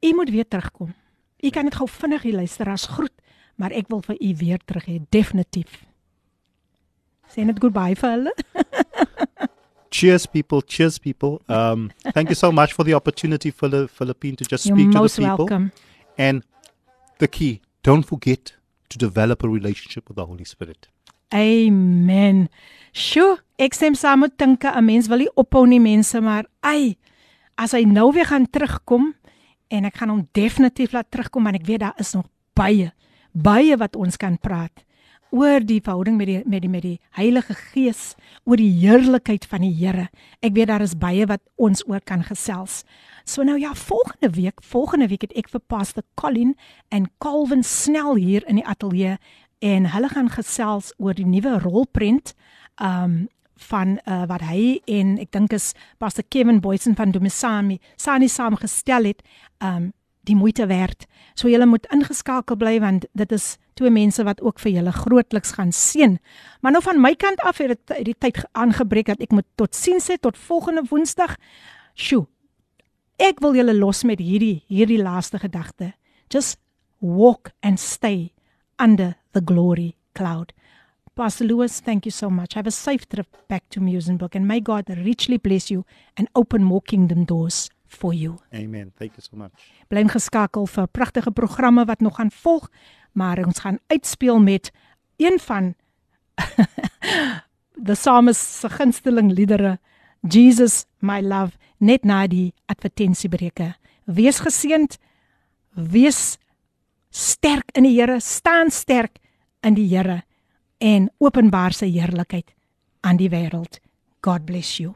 U moet weer terugkom. U kan dit gou vinnig hier luister as groet, maar ek wil vir u weer terug hê, definitief. Sê net goodbye vir hulle. Cheers, people! Cheers, people! Um, thank you so much for the opportunity, Philip, Philippine, to just You're speak to most the people. welcome. And the key, don't forget to develop a relationship with the Holy Spirit. Amen. Sjoe, ek stem saam met Tinka, 'n mens wil nie ophou nie mense, maar ai, as hy nou weer gaan terugkom en ek gaan hom definitief laat terugkom want ek weet daar is nog baie baie wat ons kan praat oor die verhouding met die met die met die Heilige Gees, oor die heerlikheid van die Here. Ek weet daar is baie wat ons oor kan gesels. So nou ja, volgende week, volgende week het ek vir Pastor Colin en Calvin snel hier in die ateljee en hulle gaan gesels oor die nuwe rolprent um van uh, wat hy en ek dink is Pastor Kevin Boysen van Domisani Sani saamgestel het um die moeite werd. So julle moet ingeskakel bly want dit is twee mense wat ook vir julle grootliks gaan seën. Maar nou van my kant af het dit die tyd aangebreek dat ek moet totsiens sê tot volgende Woensdag. Sjoe. Ek wil julle los met hierdie hierdie laaste gedagte. Just walk and stay under the glory cloud. Pastor Lewis, thank you so much. Have a safe trip back to Musenburg and may God richly bless you and open more kingdom doors for you. Amen. Thank you so much. Bly geskakel vir pragtige programme wat nog gaan volg, maar ons gaan uitspeel met een van the psalmist se gunsteling liedere, Jesus my love, net na die advertensiebreuke. Wees geseënd, wees sterk in die Here, staan sterk in die Here en openbaar sy heerlikheid aan die wêreld. God bless you.